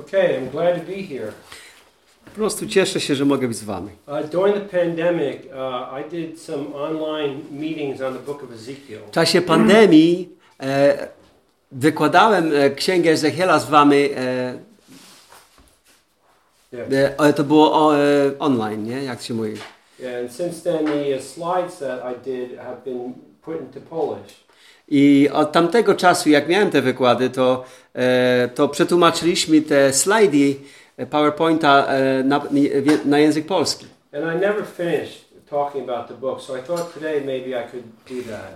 Okay, I'm glad to be here. Po prostu cieszę się, że mogę być z wami. Uh, during the pandemic, uh, I did some online meetings on the book of Ezekiel. W czasie pandemii e, wykładałem e, księgę Ezechiela z wami. E, Yeah. e, ale to było o, e, online, nie? Jak się mówi. Yeah, and since then, the slides that I did have been put into Polish. I od tamtego czasu, jak miałem te wykłady, to, e, to przetłumaczyliśmy te slajdy e, PowerPointa e, na, na język polski. I book, so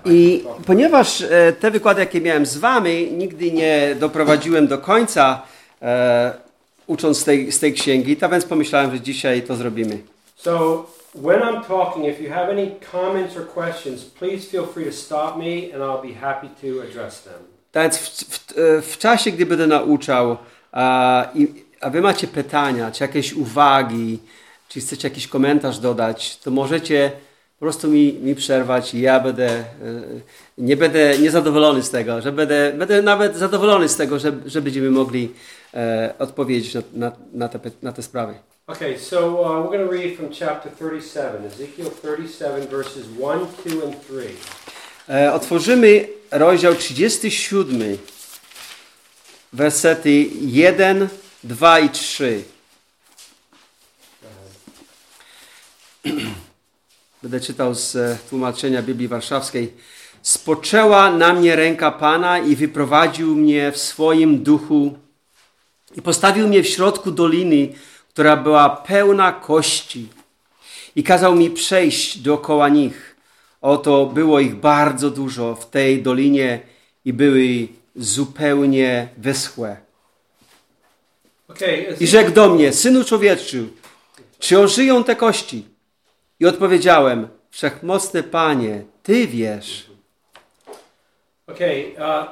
I ponieważ te wykłady, jakie miałem z wami, nigdy nie doprowadziłem do końca, e, ucząc z tej, z tej księgi, to więc pomyślałem, że dzisiaj to zrobimy. So when I'm talking, if you have any comments or questions, please feel free to stop me, and I'll be happy to address them. Więc w, w, e, w czasie, gdy będę nauczał, a, i, a wy macie pytania, czy jakieś uwagi, czy chcecie jakiś komentarz dodać, to możecie po prostu mi, mi przerwać i ja będę, e, nie będę niezadowolony z tego, że będę, będę nawet zadowolony z tego, że, że będziemy mogli e, odpowiedzieć na, na, na, te, na te sprawy. Okay, so uh, we're going to read from chapter 37, Ezekiel 37, verses 1, 2, and 3. E, otworzymy rozdział 37, wersety 1, 2 i 3. Będę czytał z e, tłumaczenia Biblii Warszawskiej. Spoczęła na mnie ręka Pana i wyprowadził mnie w swoim duchu i postawił mnie w środku doliny, która była pełna kości i kazał mi przejść dookoła nich. Oto było ich bardzo dużo w tej dolinie i były zupełnie wyschłe. I rzekł do mnie, synu człowieczy, czy ożyją te kości? I odpowiedziałem, wszechmocny Panie, Ty wiesz. okay uh,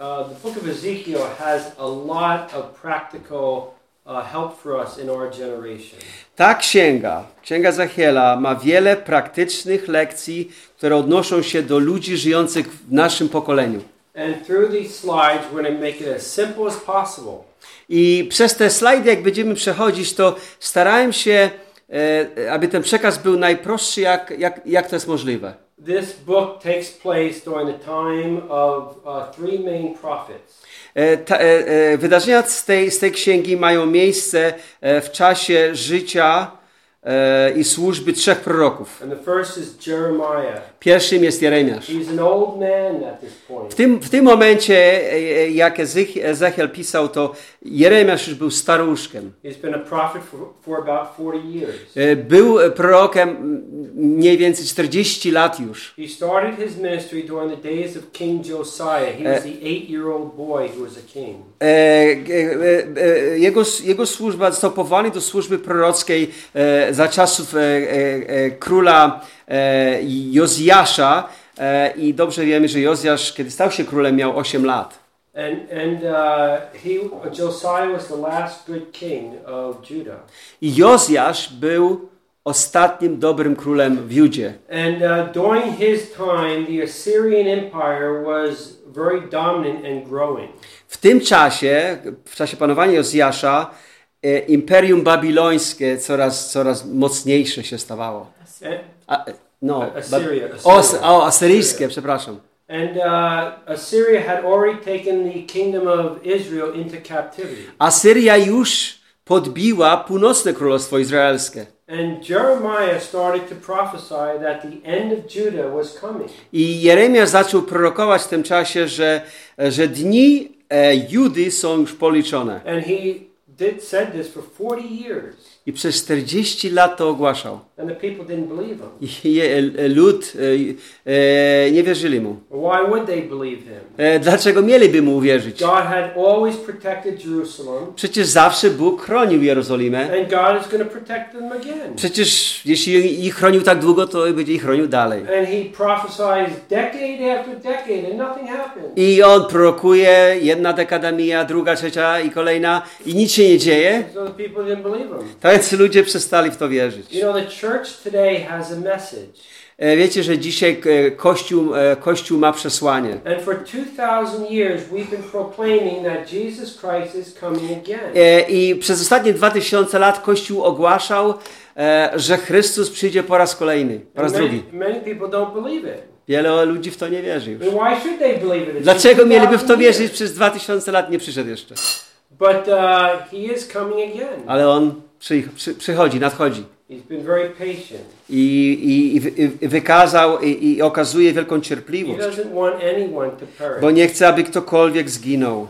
uh, the book of Ezekiel has a lot of practical uh. Ta księga, księga Zachiela, ma wiele praktycznych lekcji, które odnoszą się do ludzi żyjących w naszym pokoleniu. I przez te slajdy, jak będziemy przechodzić, to starałem się, e, aby ten przekaz był najprostszy, jak, jak, jak to jest możliwe. This book takes place during the time of uh, three main prophets. E, ta, e, e, wydarzenia z tej, z tej księgi mają miejsce w czasie życia i służby trzech proroków. Pierwszym jest Jeremiasz. W tym, w tym momencie, e, e, jak Ezech- Ezechiel pisał, to Jeremiasz już był staruszkiem. He's been a prophet for, for about 40 years. E, Był prorokiem mniej więcej 40 lat już. He started his ministry during the days of King Josiah. He was the eight-year-old boy who was a king. E, e, e, Jego, jego służba został powołany do służby prorockiej e, za czasów e, e, e, króla Jozjasza i dobrze wiemy, że Jozjasz, kiedy stał się królem, miał 8 lat. And, and uh, he, Josiah was the last good king of Judah. I Jozjasz był ostatnim dobrym królem w Judzie. And uh, during his time, the Assyrian Empire was very dominant and growing. W tym czasie, w czasie panowania Jozjasza, imperium babilońskie coraz, coraz mocniejsze się stawało. And, A, e, no, Assyria, ba- o, Assyria. o, asyryjskie, przepraszam. and uh, Assyria had already taken the kingdom of Israel into captivity. Asyria już podbiła północne królestwo izraelskie. And Jeremiah started to prophesy that the end of Judah was coming. I Jeremiasz zaczął prorokować w tym czasie, że, że dni e, Judy są już policzone. And he did said this for 40 years. I przez 40 lat to ogłaszał. And the people didn't believe him. I je- e, lud e, e, nie wierzyli mu. E, dlaczego mieliby mu uwierzyć? God had always protected Jerusalem, Przecież zawsze Bóg chronił Jerozolimę. and God is going to protect them again. Przecież jeśli ich chronił tak długo, to będzie ich chronił dalej. And he prophesies decade after decade, and nothing happened. I on prorokuje, jedna dekada mija, druga, trzecia i kolejna i nic się nie dzieje. So więc ludzie przestali w to wierzyć. You know, the church today has a message. E, Wiecie, że dzisiaj e, Kościół, e, Kościół ma przesłanie. And for 2,000 years, we've been proclaiming that Jesus Christ is coming again. I przez ostatnie 2000 lat Kościół ogłaszał, że Chrystus przyjdzie po raz kolejny, po raz drugi. Wiele ludzi w to nie wierzy już. Dlaczego mieliby w to 2,000 wierzyć? Przez 2000 lat nie przyszedł jeszcze. Uh. Ale on przy, przy, przychodzi, nadchodzi. He's been very patient. I, i, i, wy- i wykazał i, i okazuje wielką cierpliwość. Bo nie chce, aby ktokolwiek zginął.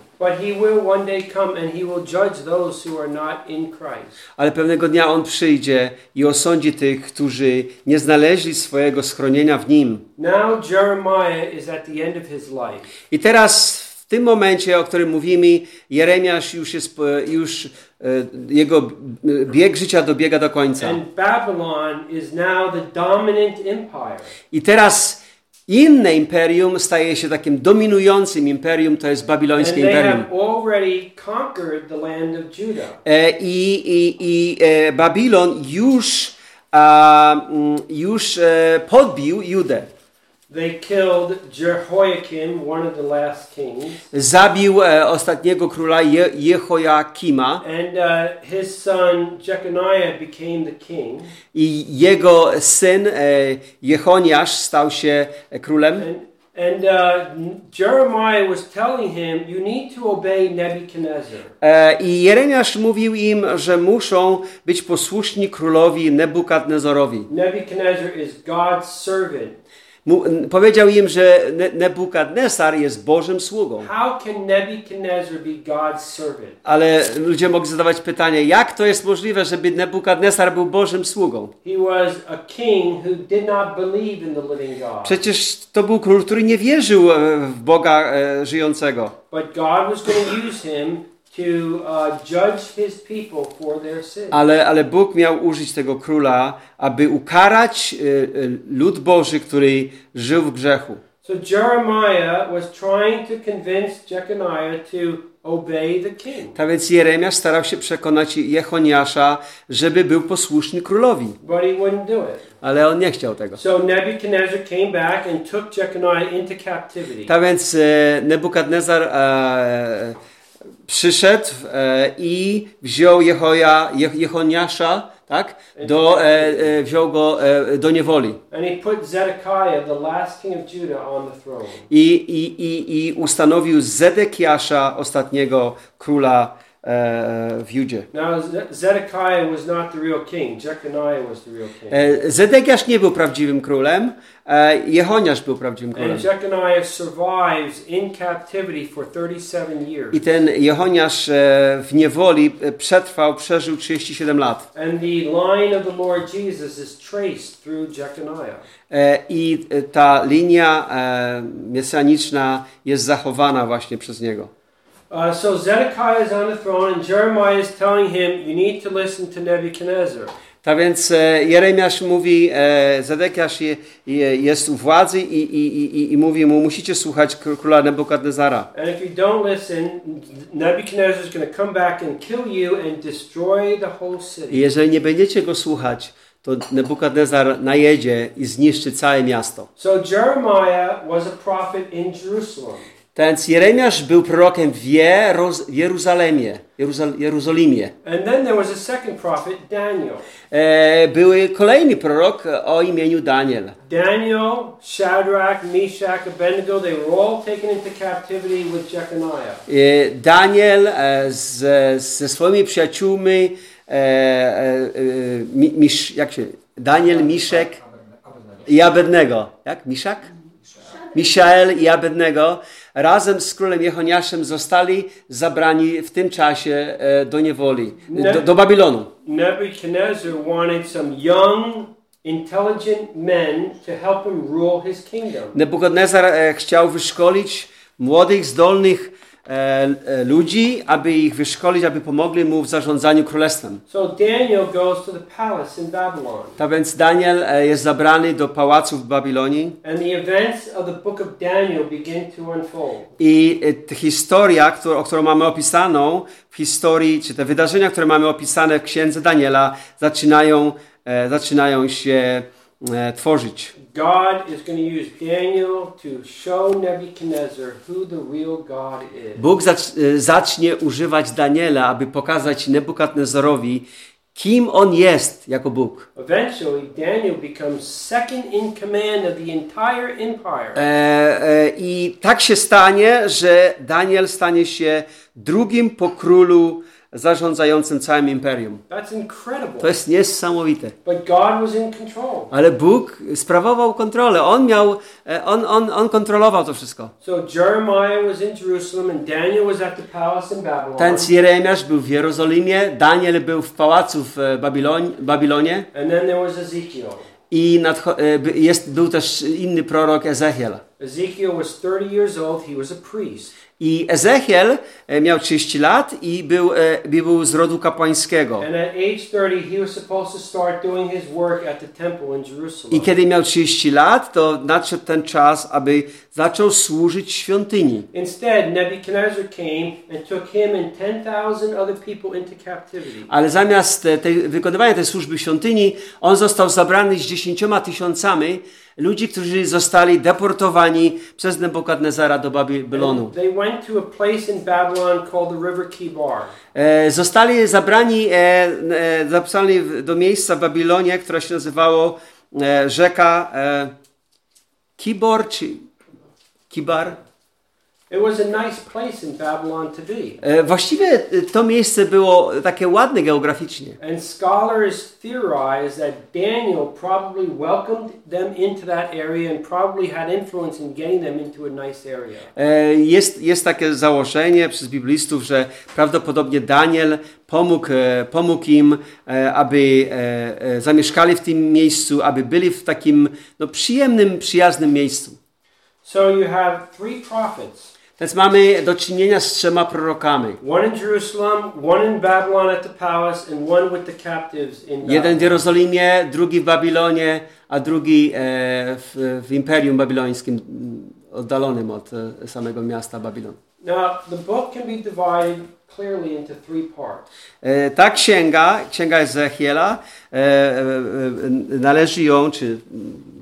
Ale pewnego dnia on przyjdzie i osądzi tych, którzy nie znaleźli swojego schronienia w nim. Now Jeremiah is at the end of his life. I teraz w tym momencie, o którym mówimy, Jeremiasz już jest, e, już jego e, bieg życia dobiega do końca. I teraz inne imperium staje się takim dominującym imperium, to jest babilońskie imperium. E, I, i, i e, Babilon już, mm, już e, podbił Judę. Zabił e, ostatniego króla Je, Jehoiakima and uh, his son Jeconiah became the king. i jego syn e, Jehoniasz stał się e, królem. And, and uh, Jeremiah was telling him, You need to obey Nebuchadnezzar. E, I Jeremiasz mówił im, że muszą być posłuszni królowi Nebukadnezorowi. Nebuchadnezzar is God's servant. Powiedział im, że ne, Nebukadnesar jest Bożym sługą. Ale ludzie mogli zadawać pytanie, jak to jest możliwe, żeby Nebukadnesar był Bożym sługą? Przecież to był król, który nie wierzył e, w Boga e, żyjącego. But God was going to use him to uh, judge his people for their sin. Ale, ale Bóg miał użyć tego króla, aby ukarać e, e, lud Boży, który żył w grzechu. So Jeremiah was trying to convince Jeconiah to obey the king. Tak więc Jeremiasz starał się przekonać Jechoniasza, żeby był posłuszny królowi. But he wouldn't do it. Ale on nie chciał tego. So Nebuchadnezzar came back and took Jeconiah into captivity. Tak więc e, Nebukadnezar e, przyszedł e, i wziął Jehoja, Je, Jechoniasza, tak? Do, e, e, wziął go do niewoli. I, i, i, i ustanowił Zedekiasza, ostatniego króla w Judzie. Now Ze- Zedekiah was not the real king. Jeconiah was the real king. E, Zedekiasz nie był prawdziwym królem, e, Jehoniasz był prawdziwym królem. And Jeconiah survives in captivity for 37 years. I ten Jehoniasz e, w niewoli e, przetrwał, przeżył 37 lat. And the line of the Lord Jesus is traced through Jeconiah. E, I e, ta linia e, mesjaniczna jest zachowana właśnie przez niego. Uh, so Zedekiah is on the throne, and Jeremiah is telling him, You need to listen to Nebuchadnezzar. Tak więc e, Jeremiasz mówi, e, Zedekiasz je, je, jest u władzy i, i, i, i mówi mu, musicie słuchać kró- króla Nebukadnezara. And if you don't listen, Nebuchadnezzar is going to come back and kill you and destroy the whole I city. jeżeli nie będziecie go słuchać, to Nebukadnezar najedzie i zniszczy całe miasto. So Jeremiah was a prophet in Jerusalem. Więc Jeremiasz był prorokiem w Jeroz- Jeruzalemie, Jeruzal- Jerozolimie. And then there was a second prophet, Daniel. E, były kolejny prorok o imieniu Daniel. Daniel, Shadrach, Meshach, Abednego, they were all taken into captivity with Jeconiah. E, Daniel e, z, ze swoimi przyjaciółmi, e, e, e, mi, misz, jak się, Daniel, Miszek i Abednego. Jak? Miszak? Miszael i Abednego razem z królem Jehoniaszem zostali zabrani w tym czasie e, do niewoli, do, do Babilonu. Nebuchadnezzar wanted some young, intelligent men to help him rule his kingdom. Nebukadnezar e, chciał wyszkolić młodych, zdolnych ludzi, aby ich wyszkolić, aby pomogli mu w zarządzaniu królestwem. So Daniel goes to the palace in Babylon. Tak więc Daniel e, jest zabrany do pałacu w Babilonii And the events of the book of Daniel begin to unfold. i e, ta historia, którą, o którą mamy opisaną w historii, czy te wydarzenia, które mamy opisane w księdze Daniela, zaczynają, e, zaczynają się e, tworzyć. God is going to use Daniel to show Nebuchadnezzar who the real God is. Bóg e, zacznie używać Daniela, aby pokazać Nebukadnezarowi, kim on jest jako Bóg. Eventually, Daniel becomes second in command of the entire empire. E, e, I tak się stanie, że Daniel stanie się drugim po królu zarządzającym całym imperium. To jest niesamowite. Ale Bóg sprawował kontrolę. On miał, e, on, on, on kontrolował to wszystko. Ten Jeremiasz był w Jerozolimie, Daniel był w pałacu w e, Babilonie, i nadcho- e, jest, był też inny prorok Ezechiel. Ezekiel was 30 years old. He was a priest. I Ezechiel e, miał 30 lat i był, e, był z rodu kapłańskiego. And at age 30, he was supposed to start doing his work at the temple in Jerusalem. I kiedy miał 30 lat, to nadszedł ten czas, aby zaczął służyć świątyni. Instead, Nebuchadnezzar came and took him and 10,000 other people into captivity. Ale zamiast e, tej, wykonywania tej służby świątyni, on został zabrany z dziesięcioma tysiącami ludzi, którzy zostali deportowani przez Nebukadnezara do Kibar. E, zostali zabrani, e, e, zapisani do miejsca w Babilonie, które się nazywało e, rzeka e, Kibor czy Kibar. Właściwie to miejsce było takie ładne geograficznie. And scholars theorize that Daniel probably welcomed them into that area and probably had influence in getting them into a nice area. E, Jest, jest takie założenie przez biblistów, że prawdopodobnie Daniel pomógł, e, pomógł im, e, aby zamieszkali w tym miejscu, aby byli w takim no, przyjemnym, przyjaznym miejscu. So you have three prophets Więc mamy do czynienia z trzema prorokami. Jeden w. Jerozolimie, drugi w Babilonie, a drugi e, w, w Imperium Babilońskim, oddalonym od e, samego miasta Babilon. Now, the book can be divided clearly into three parts. E, Ta księga, księga Ezechiela, należy ją, czy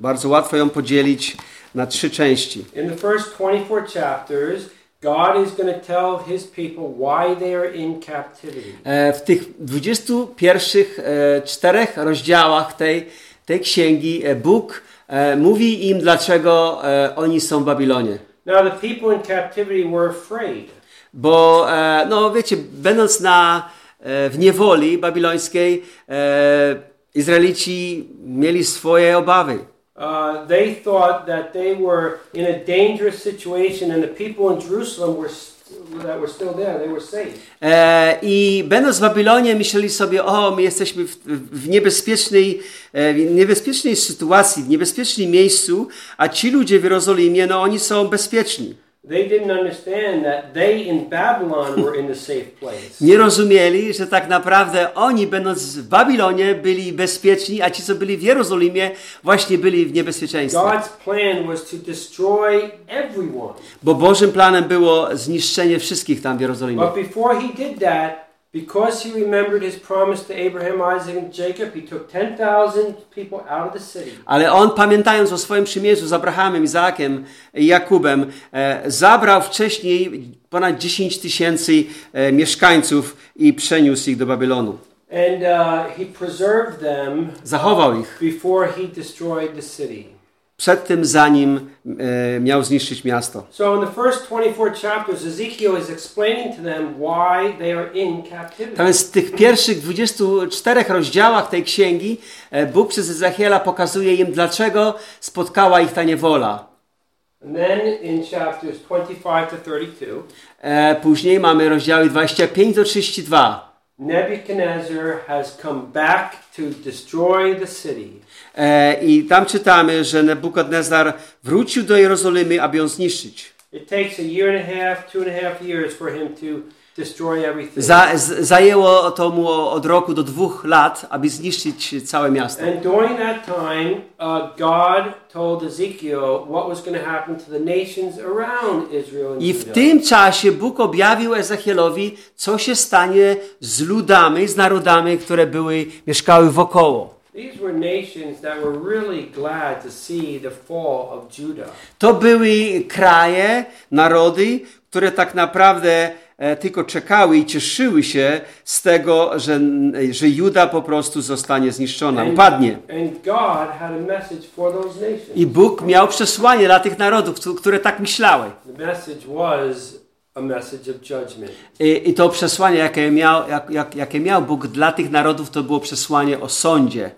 bardzo łatwo ją podzielić na trzy części. In the first 24 chapters, God is going to tell his people why they are in captivity. E, W tych 21 e, czterech rozdziałach tej, tej księgi e, Bóg mówi im, dlaczego oni są w Babilonie. Now, the people in captivity were afraid. Bo, no wiecie, będąc na, w niewoli babilońskiej, Izraelici mieli swoje obawy. Uh, they thought that they were in a dangerous situation, and the people in Jerusalem were that were still there. They were. E, I będąc w Babilonie, myśleli sobie, o, my jesteśmy w, w, niebezpiecznej, e, niebezpiecznej sytuacji, w niebezpiecznym miejscu, a ci ludzie w Jerozolimie, no oni są bezpieczni. They didn't understand that they in Babylon were in the safe place. Nie rozumieli, że tak naprawdę oni, będąc w Babilonie, byli bezpieczni, a ci, co byli w Jerozolimie, właśnie byli w niebezpieczeństwie. God's plan was to destroy everyone. Bo Bożym planem było zniszczenie wszystkich tam w Jerozolimie. But before he did that, because he remembered his promise to Abraham, Isaac, and Jacob, he took 10,000 people out of the city. Ale on, pamiętając o swoim przymierzu z Abrahamem, Izaakiem i Jakubem, e, zabrał wcześniej ponad 10 tysięcy e, mieszkańców i przeniósł ich do Babylonu. And uh, he preserved them Zachował ich before he destroyed the city. Przed tym, zanim e, miał zniszczyć miasto. So in the first 24 chapters, Ezekiel is explaining to them why they are in captivity. Więc w tych pierwszych 24 rozdziałach tej księgi e, Bóg przez Ezechiela pokazuje im, dlaczego spotkała ich ta niewola. And then in chapters 25 to 32, E, później mamy rozdziały 25 do 32. Nebuchadnezzar has come back to destroy the city. E, I tam czytamy, że Nebukadnezar wrócił do Jerozolimy, aby ją zniszczyć. It takes a year and a half, two and a half years for him to. Za, zajęło to mu od roku do dwóch lat, aby zniszczyć całe miasto. And during that time, uh, God told Ezekiel what was going to happen to the nations around Israel and I w tym czasie Bóg objawił Ezechielowi, co się stanie z ludami, z narodami, które były, mieszkały wokoło. To były kraje, narody, które tak naprawdę tylko czekały i cieszyły się z tego, że, że Juda po prostu zostanie zniszczona, upadnie. I Bóg miał przesłanie dla tych narodów, które tak myślały. I, i to przesłanie, jakie miał, jak, jak, jakie miał Bóg dla tych narodów, to było przesłanie o sądzie.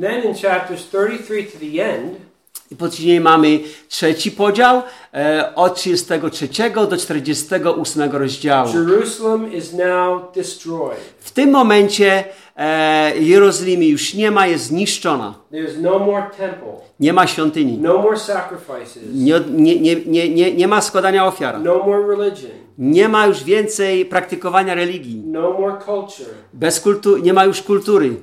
Then in chapters 33 to the end, I później mamy trzeci podział, e, od 33 do 48 rozdziału. Jerusalem is now destroyed. W tym momencie e, Jerozolimy już nie ma, jest zniszczona. There's no more temple, Nie ma świątyni. no more sacrifices, Nie, nie, nie, nie, nie, ma składania ofiar. no more religion, Nie ma już więcej praktykowania religii. no more culture. Bez kultu, nie ma już kultury.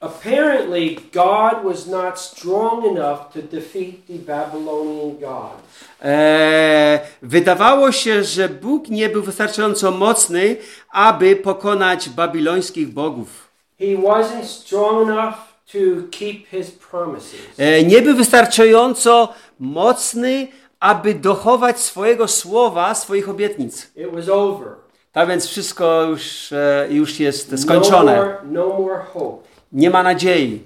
Apparently, God was not strong enough to defeat the Babylonian God. E, wydawało się, że Bóg nie był wystarczająco mocny, aby pokonać babilońskich bogów. He wasn't strong enough to keep his promises. E, nie był wystarczająco mocny, aby dochować swojego słowa, swoich obietnic. It was over. Tak więc wszystko już, e, już jest No skończone. more, no more hope. Nie ma nadziei,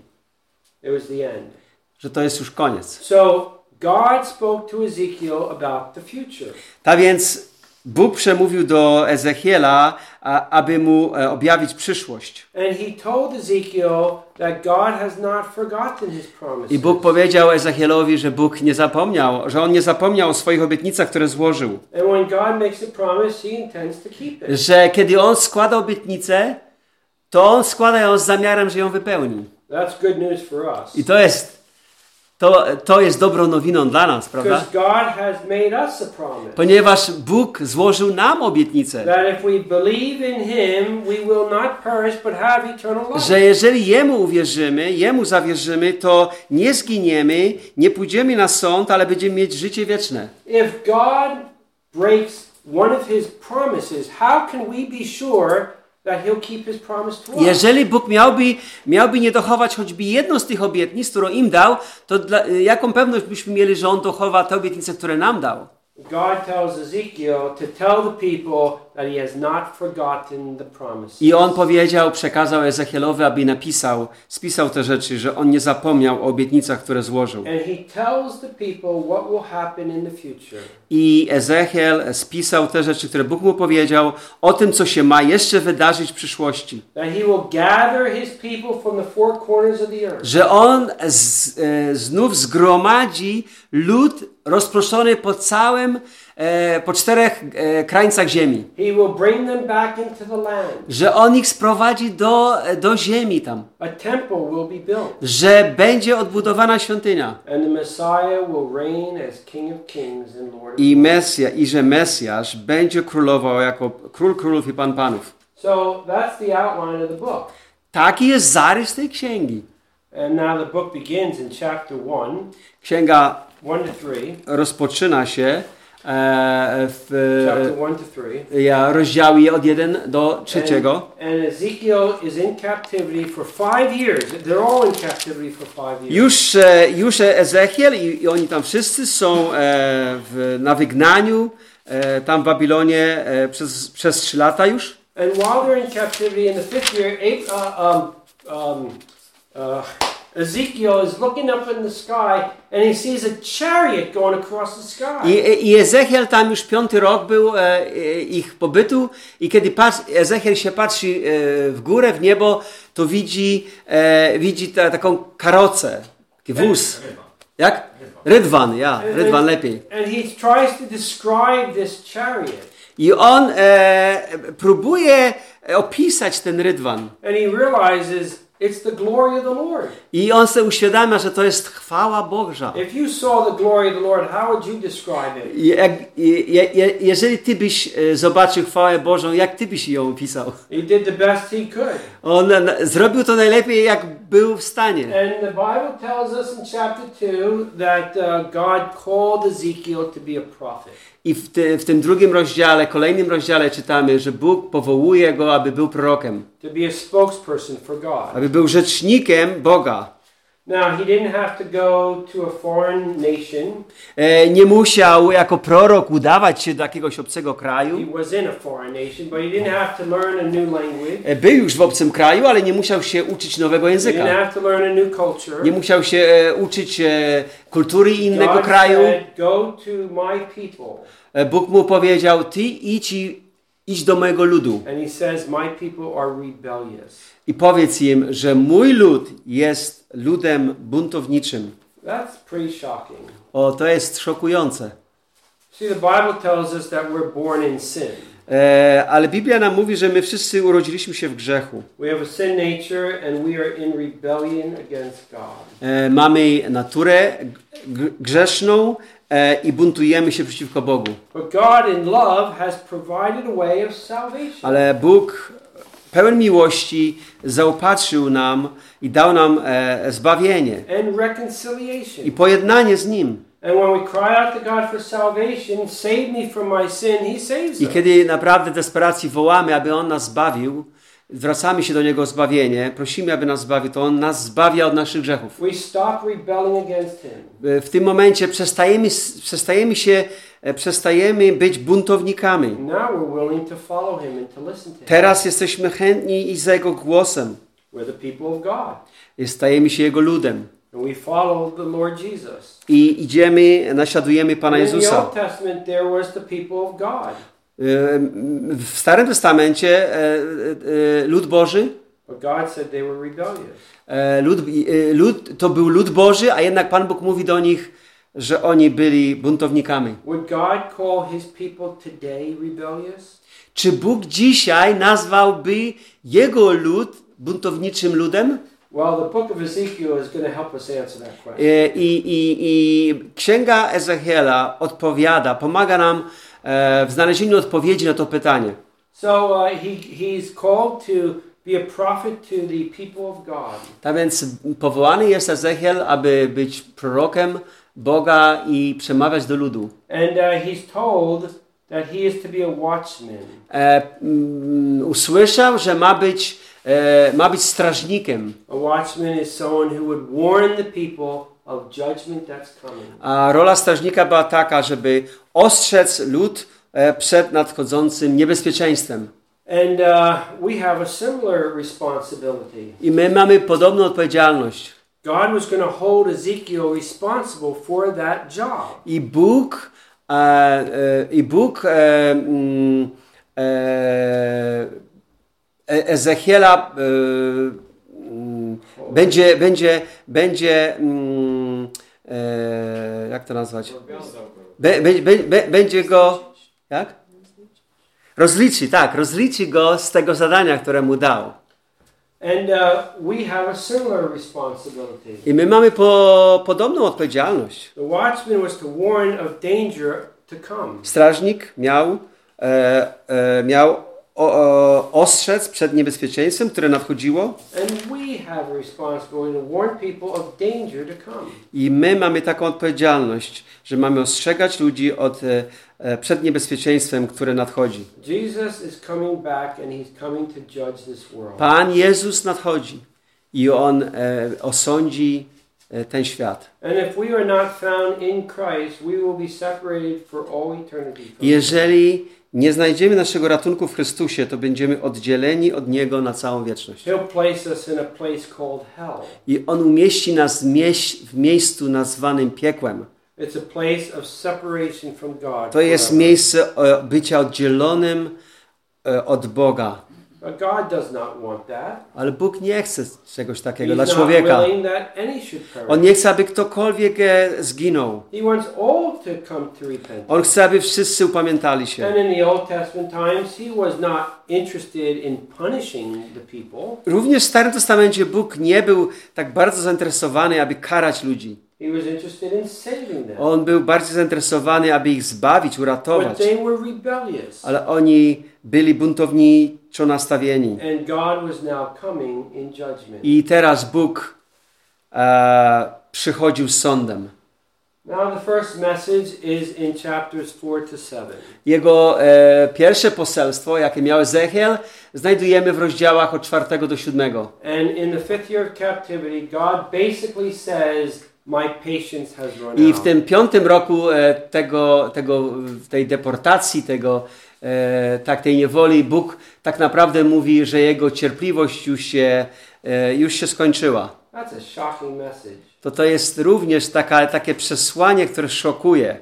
że to jest już koniec. So God spoke to Ezekiel about the future. Tak więc Bóg przemówił do Ezechiela, a, aby mu e, objawić przyszłość. I Bóg powiedział Ezechielowi, że Bóg nie zapomniał, że on nie zapomniał o swoich obietnicach, które złożył. Promise. Że kiedy on składa obietnicę, to on składa ją z zamiarem, że ją wypełni. That's good news for us. I to jest, to, to jest dobrą nowiną dla nas, prawda? Ponieważ Bóg złożył nam obietnicę, że jeżeli Jemu uwierzymy, Jemu zawierzymy, to nie zginiemy, nie pójdziemy na sąd, ale będziemy mieć życie wieczne. If God breaks one of his promises, how can we be sure Jeżeli Bóg miałby, miałby nie dochować choćby jedną z tych obietnic, którą im dał, to dla, jaką pewność byśmy mieli, że On dochowa te obietnice, które nam dał? God tells Ezekiel to tell the people I On powiedział, przekazał Ezechielowi, aby napisał, spisał te rzeczy, że On nie zapomniał o obietnicach, które złożył. I Ezechiel spisał te rzeczy, które Bóg mu powiedział, o tym, co się ma jeszcze wydarzyć w przyszłości. Że On z, e, znów zgromadzi lud rozproszony po całym, po czterech e, krańcach ziemi. He will bring them back into the land. Że On ich sprowadzi do, do ziemi tam. A temple will be built. Że będzie odbudowana świątynia. I. Mesja, i że Mesjasz będzie królował jako król królów i pan panów. Taki jest zarys tej księgi. And now the book begins in chapter 1, Księga 1 to 3. rozpoczyna się e, w Chapter 1 to 3. ja, rozdziały od 1 do 3. And, and Ezekiel is in captivity for five years. They're all in captivity for five years. Już, e, już Ezechiel i, i oni tam wszyscy są e, w, na wygnaniu e, tam w Babilonie e, przez, przez 3 lata już. And while they're in captivity in the fifth year, Ab- uh, um, um, uh, Ezekiel is looking up in the sky and he sees a chariot going across the sky. I, I Ezechiel tam już piąty rok był e, e, ich pobytu i kiedy patrz, Ezechiel się patrzy e, w górę, w niebo, to widzi, e, widzi ta, taką karocę, taki wóz. Jak? Rydwan, ja, Rydwan lepiej. And he tries to describe this chariot. I on e, próbuje opisać ten Rydwan. And he realizes it's the glory of the Lord. I on sobie uświadamia, że to jest chwała Boża. If you saw the glory of the Lord, how would you describe it? I Jak, je, je, jeżeli ty byś e, zobaczył chwałę Bożą, jak ty byś ją opisał? He did the best he could. On na, zrobił to najlepiej, jak był w stanie. And the Bible tells us in chapter 2 that uh, God called Ezekiel to be a prophet. I w, ty, w tym drugim rozdziale, kolejnym rozdziale czytamy, że Bóg powołuje go, aby był prorokiem, to be a spokesperson for God. aby był rzecznikiem Boga. Now, he didn't have to go to a foreign nation. E, nie musiał jako prorok udawać się do jakiegoś obcego He kraju. was in a foreign nation, but he didn't have to learn a new language. E, był już w obcym kraju, ale nie musiał się uczyć nowego He didn't języka. have to learn a new culture. Nie musiał się e, uczyć e, kultury innego God kraju. said, go to my people. E, Bóg mu powiedział, ty idź, i, idź do mojego ludu And he says, my people are rebellious. i powiedz im, że mój lud jest ludem buntowniczym. That's pretty shocking. O, to jest szokujące. See, the Bible tells us that we're born in sin. E, ale Biblia nam mówi, że my wszyscy urodziliśmy się w grzechu. E, mamy naturę grzeszną i buntujemy się przeciwko Bogu. Ale Bóg pełen miłości zaopatrzył nam i dał nam e, zbawienie i pojednanie z Nim. I kiedy naprawdę w desperacji wołamy, aby On nas zbawił, zwracamy się do Niego o zbawienie, prosimy, aby nas zbawił, to On nas zbawia od naszych grzechów. E, W tym momencie przestajemy, przestajemy się, e, przestajemy być buntownikami. Teraz jesteśmy chętni i za Jego głosem. Stajemy się Jego ludem. I idziemy, naśladujemy Pana Jezusa. E, W Starym Testamencie e, e, lud Boży, e, lud, e, lud, to był lud Boży, a jednak Pan Bóg mówi do nich, że oni byli buntownikami. Czy Bóg dzisiaj nazwałby Jego lud buntowniczym ludem? E, I, i, i Księga Ezechiela odpowiada, pomaga nam e, w znalezieniu odpowiedzi na to pytanie. So uh, he, he's called to be a prophet to the people of God. Tak więc powołany jest Ezechiel, aby być prorokiem Boga i przemawiać do ludu. And uh, he's told that he is to be a watchman. E, mm, usłyszał, że ma być, e, ma być strażnikiem, A watchman is someone who would warn the people a rola strażnika była taka, żeby ostrzec lud e, przed nadchodzącym niebezpieczeństwem. And uh, we have a similar responsibility. I my mamy podobną odpowiedzialność. God was going to hold Ezekiel responsible for that job. I Bóg, e, e, i Bóg e, mm, e, Ezechiela e, będzie, będzie, będzie, mm, e, jak to nazwać? Be, be, be, be, będzie go, jak? Rozliczy, tak, rozliczy go z tego zadania, które mu dał. And uh, we have a similar responsibility. I my mamy po, podobną odpowiedzialność. The watchman was to warn of danger to come. Strażnik miał, e, e, miał o, o, ostrzec przed niebezpieczeństwem, które nadchodziło i my mamy taką odpowiedzialność, że mamy ostrzegać ludzi od, e, e, przed niebezpieczeństwem, które nadchodzi. Pan Jezus nadchodzi i On e, osądzi e, ten świat. Jeżeli nie znajdziemy naszego ratunku w Chrystusie, to będziemy oddzieleni od Niego na całą wieczność. I On umieści nas w miejscu nazwanym piekłem. To jest miejsce e, bycia oddzielonym e, od Boga. Ale Bóg nie chce czegoś takiego dla człowieka. On nie chce, aby ktokolwiek e, zginął. On chce, aby wszyscy upamiętali się. Również w Starym Testamencie Bóg nie był tak bardzo zainteresowany, aby karać ludzi. On był bardziej zainteresowany, aby ich zbawić, uratować. Ale oni byli buntowniczo nastawieni. I teraz Bóg e, przychodził z sądem. Now, the first message is in chapters 4 to 7. Jego e, pierwsze poselstwo, jakie miał Ezechiel, znajdujemy w rozdziałach od 4 do 7. And in the fifth year of captivity, God basically says, My patience has run I w tym piątym roku e, tego, tego, tej deportacji, tego, tak, tej niewoli, Bóg tak naprawdę mówi, że jego cierpliwość już się, e, już się skończyła. That's a shocking message. To to jest również taka, takie przesłanie, które szokuje.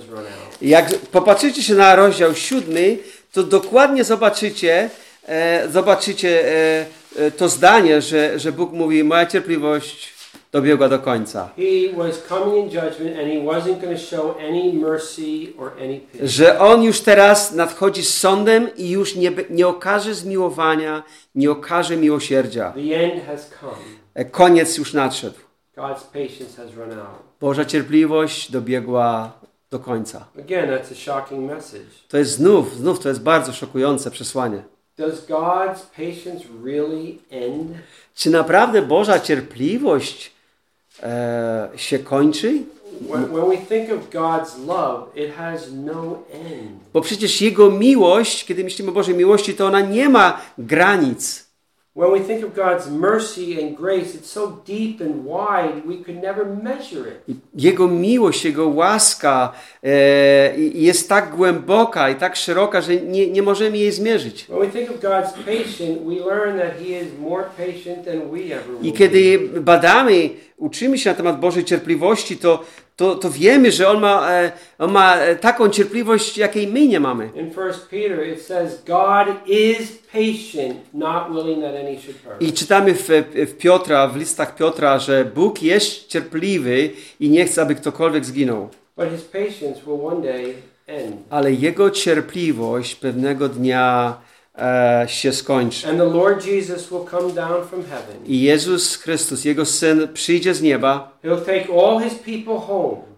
7. Jak popatrzycie się na rozdział siódmy, to dokładnie zobaczycie, e, zobaczycie e, e, to zdanie, że, że Bóg mówi, moja cierpliwość dobiegła do końca. Że On już teraz nadchodzi z sądem i już nie, nie okaże zmiłowania, nie okaże miłosierdzia. E, Koniec już nadszedł. Boża cierpliwość dobiegła do końca. To jest znów, znów to jest bardzo szokujące przesłanie. Does God's patience really end? Czy naprawdę Boża cierpliwość e, się kończy? No. Bo przecież Jego miłość, kiedy myślimy o Bożej miłości, to ona nie ma granic. When we think of God's mercy and grace, it's so deep and wide, we could never measure it. Jego miłość, Jego łaska e, jest tak głęboka i tak szeroka, że nie, nie możemy jej zmierzyć. When we think of God's patience, we learn that He is more patient than we ever will I kiedy badamy, uczymy się na temat Bożej cierpliwości, to, to, to wiemy, że On ma, e, on ma e, taką cierpliwość, jakiej my nie mamy. In 1 Peter, it says, God is patient, not willing that any should perish. I czytamy w, w Piotra, w listach Piotra, że Bóg jest cierpliwy i nie chce, aby ktokolwiek zginął. But His patience will one day end. Ale Jego cierpliwość pewnego dnia się skończy. I Jezus Chrystus, Jego Syn, przyjdzie z nieba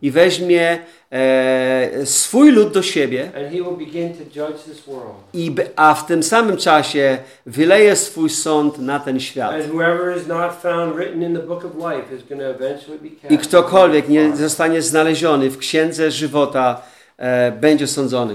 i weźmie e, swój lud do siebie, and He will begin to judge this world. i, a w tym samym czasie wyleje swój sąd na ten świat. I ktokolwiek nie zostanie znaleziony w księdze żywota, e, będzie sądzony.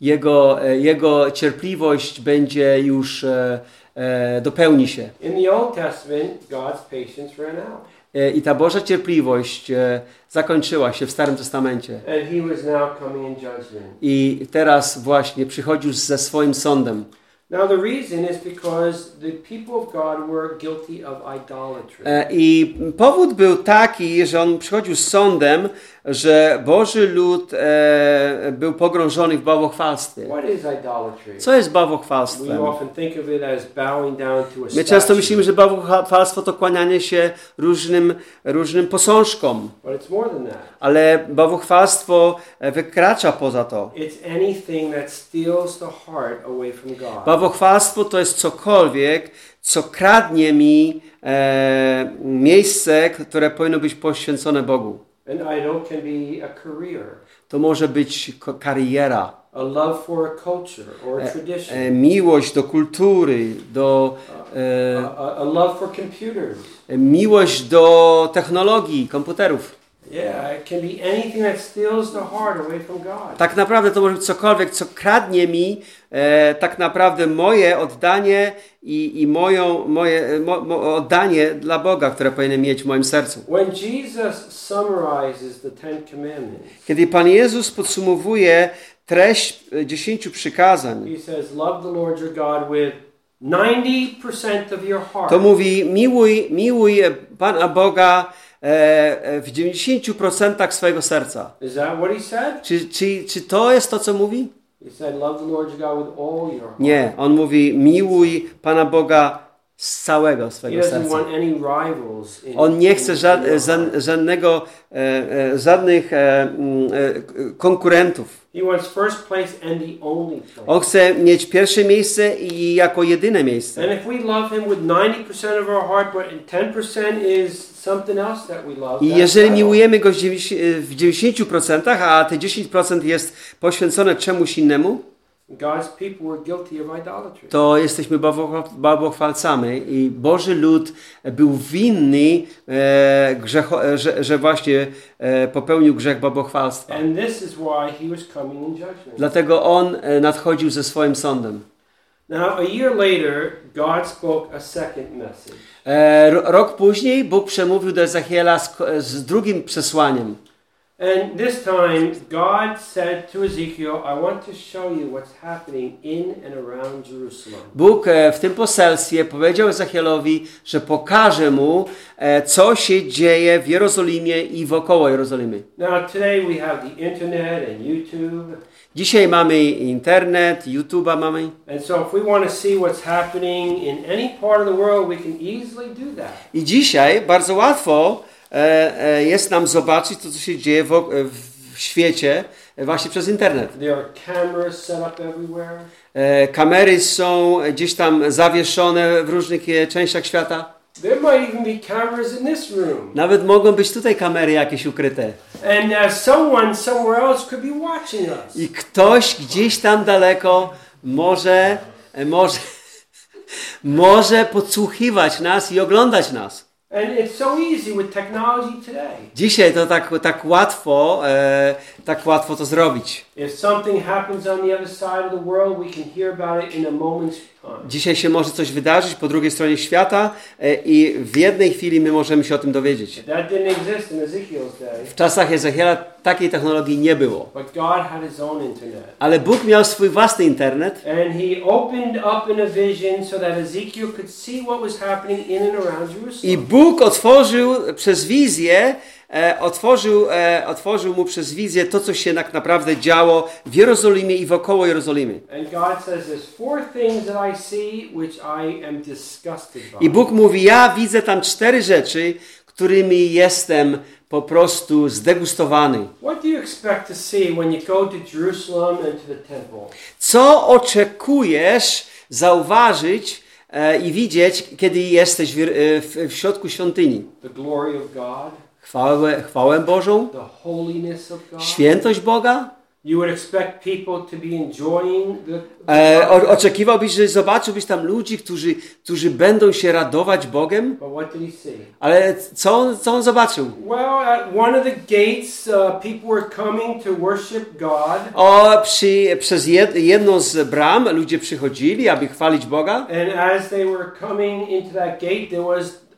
Jego, e, jego cierpliwość będzie już e, e, dopełni się. In the Old Testament, God's patience ran out, E, I ta Boża cierpliwość e, zakończyła się w Starym Testamencie. and He was now coming in judgment. I teraz właśnie przychodził ze swoim sądem. Now, the reason is because the people of God were guilty of idolatry. E, I powód był taki, że on przychodził z sądem, że Boży lud e, był pogrążony w bałwochwalstwie. Co jest We bałwochwalstwem? My często myślimy, że bałwochwalstwo to kłanianie się różnym, różnym posążkom, ale bałwochwalstwo e, wykracza poza to. Bałwochwalstwo to jest cokolwiek, co kradnie mi e, miejsce, które powinno być poświęcone Bogu. An idol can be a career, To może być kariera, a love for a culture or a tradition, e, miłość do kultury, do, e, a, a love for computers. miłość do technologii, komputerów. Tak naprawdę to może być cokolwiek, co kradnie mi e, tak naprawdę moje oddanie i, i moją, moje mo, mo, oddanie dla Boga, które powinienem mieć w moim sercu. When Jesus summarizes the Ten Commandments, Kiedy Pan Jezus podsumowuje treść e, dziesięciu przykazań, he says, Love the Lord your God with 90% of your heart. to mówi miłuj, miłuj Pana Boga e, e, w 90% swojego serca. Is that what he said? Czy, czy, czy to jest to, co mówi? He said, Love the Lord your God with all your heart. Nie, on mówi miłuj Pana Boga z całego swojego serca. On nie chce ża- żadnego, e, e, żadnych e, e, konkurentów. On chce mieć pierwsze miejsce i jako jedyne miejsce. And if we love him with 90% of our heart, but 10% is I jeżeli miłujemy go w 90%, w 90%, a te 10% jest poświęcone czemuś innemu, to jesteśmy bałwochwalcami i Boży lud był winny, e, grzecho, e, że, że właśnie e, popełnił grzech judgment. Dlatego on e, nadchodził ze swoim sądem. Now, a year later, God spoke a second message. E, ro- rok później Bóg przemówił do Ezechiela z, z drugim przesłaniem. And this time, God said to Ezekiel, I want to show you what's happening in and around Jerusalem. Bóg e, w tym poselstwie powiedział Ezechielowi, że pokaże mu, e, co się dzieje w Jerozolimie i wokoło Jerozolimy. Now, today we have the internet and YouTube. Dzisiaj mamy internet, YouTube'a mamy. So, world, we can easily do that. I dzisiaj bardzo łatwo e, e, jest nam zobaczyć to, co się dzieje w, w świecie e, właśnie przez internet. There are cameras set up everywhere. E, kamery są gdzieś tam zawieszone w różnych e, częściach świata. There might even be cameras in this room. Nawet mogą być tutaj kamery jakieś ukryte. And uh, someone somewhere else could be watching us. I ktoś gdzieś tam daleko może, e, może, może podsłuchiwać nas i oglądać nas. And it's so easy with technology today. Dzisiaj to tak, tak łatwo, e, tak łatwo to zrobić. Dzisiaj się może coś wydarzyć po drugiej stronie świata e, i w jednej chwili my możemy się o tym dowiedzieć. W czasach Ezechiela takiej technologii nie było. Ale Bóg miał swój własny internet i. Bóg otworzył przez wizję, otworzył, e, otworzył mu przez wizję to, co się tak naprawdę działo w Jerozolimie i wokoło Jerozolimy. I Bóg mówi, ja widzę tam cztery rzeczy, którymi jestem po prostu zdegustowany. Co oczekujesz zauważyć e, i widzieć, kiedy jesteś w, e, w, w środku świątyni? Chwałę, chwałę Bożą, świętość Boga? E, o, oczekiwałbyś, że zobaczyłbyś tam ludzi, którzy, którzy będą się radować Bogiem? Ale co on, co on zobaczył? O, przy, przez jed, jedną z bram ludzie przychodzili, aby chwalić Boga. and as they were coming into that gate, there was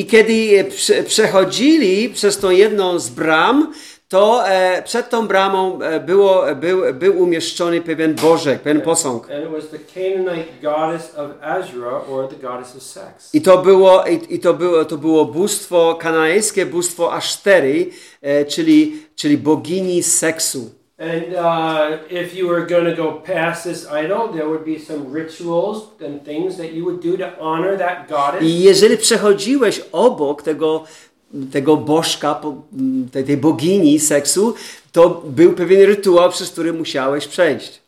I kiedy prze, przechodzili przez tą jedną z bram, to e, przed tą bramą e, było, był, był umieszczony pewien bożek, pewien posąg. I to było, i, to było, to było bóstwo, kanańskie bóstwo Asztery, e, czyli, czyli bogini seksu. And uh, if you were going to go past this idol, there would be some rituals and things that you would do to honor that goddess. I jeżeli przechodziłeś obok tego, tego bożka, tej, tej bogini seksu, to był pewien rytuał, przez który musiałeś przejść.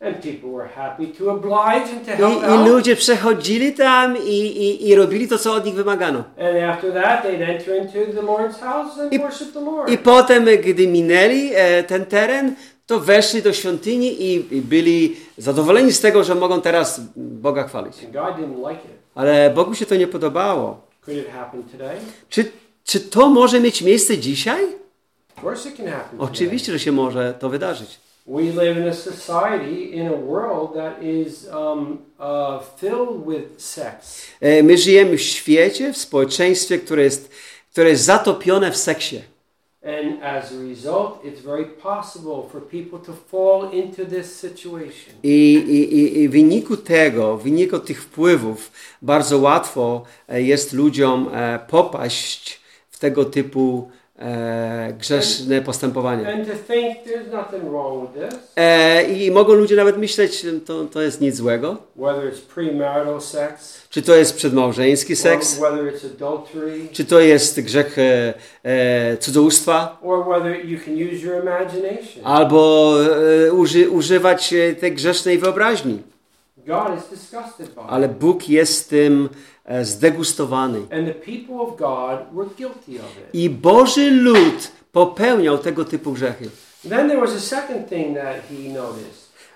I, i ludzie przechodzili tam i, i, i robili to, co od nich wymagano. I-. I potem, gdy minęli e, ten teren, to weszli do świątyni i, i byli zadowoleni z tego, że mogą teraz Boga chwalić. Ale Bogu się to nie podobało. Czy, czy to może mieć miejsce dzisiaj? Oczywiście, że się może to wydarzyć. We live in a society, in a world that is um, uh, filled with sex. E, My żyjemy w świecie, w społeczeństwie, które jest, które jest zatopione w seksie. I, i, i- w wyniku tego, w wyniku tych wpływów, bardzo łatwo e, jest ludziom e, popaść w tego typu e, grzeszne postępowania. And to think there's nothing wrong with this, E, I mogą ludzie nawet myśleć, to, to jest nic złego. whether it's premarital sex, Czy to jest przedmałżeński seks, or whether it's adultery, czy to jest grzech e, e, cudzołóstwa, or whether you can use your imagination. albo e, uży, używać tej grzesznej wyobraźni. God is disgusted by it. Ale Bóg jest tym zdegustowany. Of it. I Boży lud popełniał tego typu grzechy.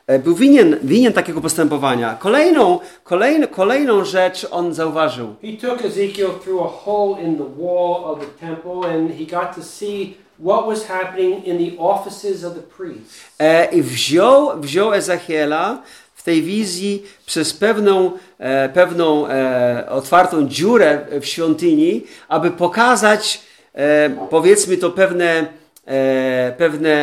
E, Był winien, winien takiego postępowania. Kolejną, kolejną, kolejną rzecz on zauważył. He took Ezekiel through a hole in the wall of the temple and he got to see what was happening in the offices of the priests. E, I wziął, wziął Ezechiela tej wizji przez pewną, e, pewną e, otwartą dziurę w świątyni, aby pokazać, e, powiedzmy to, pewne, e, pewne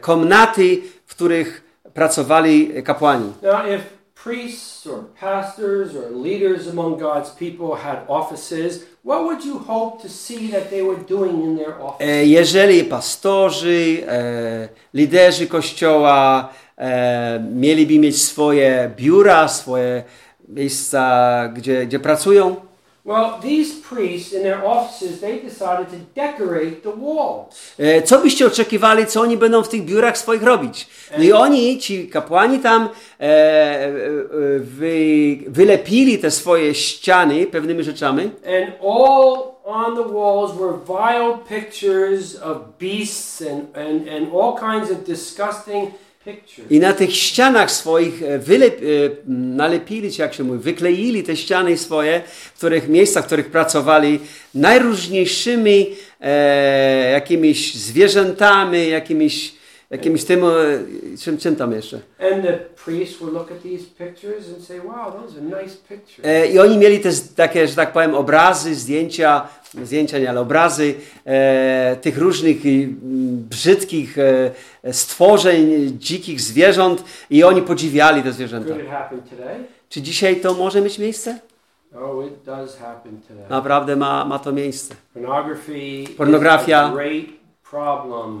komnaty, w których pracowali kapłani. Now, if priests or pastors or leaders among God's people had offices, what would you hope to see that they were doing in their office? E, Jeżeli pastorzy, e, liderzy kościoła e, mieliby mieć swoje biura, swoje miejsca, gdzie, gdzie pracują, Well, these priests in their offices, they decided to decorate the walls. e, co byście oczekiwali, co oni będą w tych biurach swoich robić? No i oni, ci kapłani tam e, e, e, wy, wylepili te swoje ściany pewnymi rzeczami And all on the walls were vile pictures of beasts and, and, and all kinds of disgusting. I na tych ścianach swoich e, wylep, e, nalepili, czy jak się mówi, wykleili te ściany swoje, w których miejscach, w których pracowali, najróżniejszymi e, jakimiś zwierzętami, jakimiś, jakimiś tym, e, czym, czym tam jeszcze. Say, wow, nice. E, I oni mieli też takie, że tak powiem, obrazy, zdjęcia, zdjęcia nie, ale obrazy e, tych różnych mm, brzydkich e, stworzeń, dzikich zwierząt i oni podziwiali te zwierzęta. Czy dzisiaj to może mieć miejsce? Oh, it does happen today. Naprawdę ma, ma to miejsce. Pornografia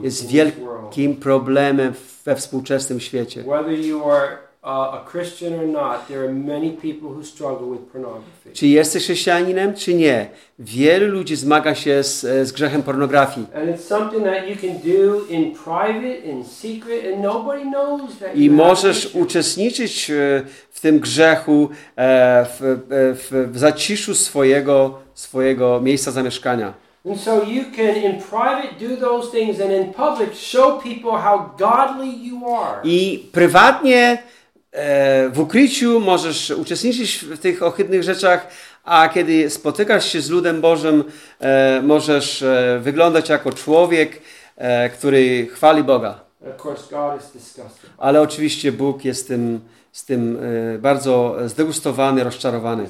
Jest wielkim problemem we współczesnym świecie. Whether you are uh, a Christian or not, there are many people who struggle with pornography. Czy jesteś chrześcijaninem, czy nie? Wielu ludzi zmaga się z, z grzechem pornografii. And it's something that you can do in private, in secret, and nobody knows that I możesz uczestniczyć e, w tym grzechu e, w, e, w, w zaciszu swojego, swojego miejsca zamieszkania. And so you can, in private, do those things, and in public, show people how godly you are. I prywatnie e, w ukryciu możesz uczestniczyć w tych ohydnych rzeczach, a kiedy spotykasz się z ludem Bożym, e, możesz e, wyglądać jako człowiek, e, który chwali Boga. Ale oczywiście Bóg jest tym, z tym e, bardzo zdegustowany, rozczarowany.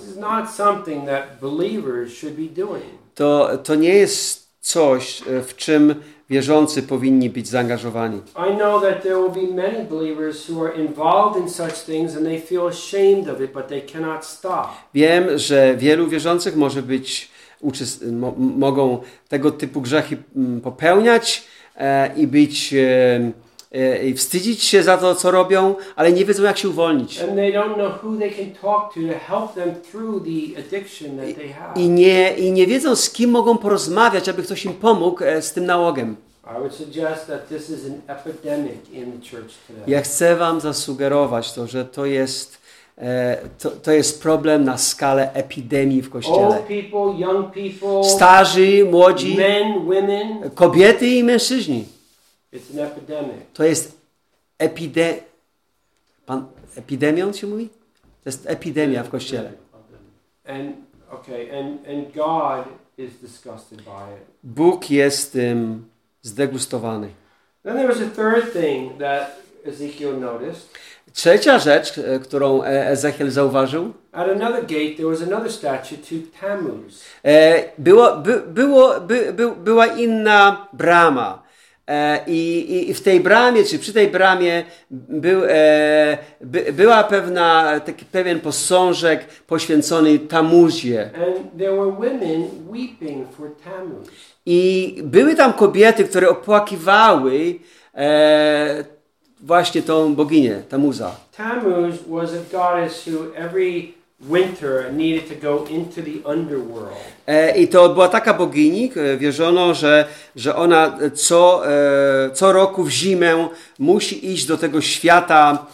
To, to nie jest coś, e, w czym wierzący powinni być zaangażowani. I know that there will be many believers who are involved in such things and they feel ashamed of it, but they cannot stop. Wiem, że wielu wierzących może być, mo, mogą tego typu grzechy mm, popełniać e, i być e, i wstydzić się za to, co robią, ale nie wiedzą, jak się uwolnić. I nie, I nie wiedzą, z kim mogą porozmawiać, aby ktoś im pomógł e, z tym nałogiem. Ja chcę Wam zasugerować to, że to jest, e, to, to jest problem na skalę epidemii w Kościele. Starzy, młodzi, kobiety i mężczyźni. It's an epidemic. To jest epide... Pan, epidemią się mówi? To jest epidemia w Kościele. And okay, and and God is disgusted by it. Bóg jest tym zdegustowany. Then there was a third thing that Ezekiel noticed. Trzecia rzecz, e, którą e, Ezechiel zauważył, At another gate, there was another statue to Tammuz. e, było, by, było, by, by, była inna brama. E, i, i- I w tej bramie, czy przy tej bramie był, e, by, była pewna, taki pewien posążek poświęcony Tamuzie. I były tam kobiety, które opłakiwały e, właśnie tą boginię, Tamuza. Tammuz was a goddess who every winter needed to go into the underworld. E, I to była taka bogini, e, wierzono, że, że ona co, e, co roku w zimę musi iść do tego świata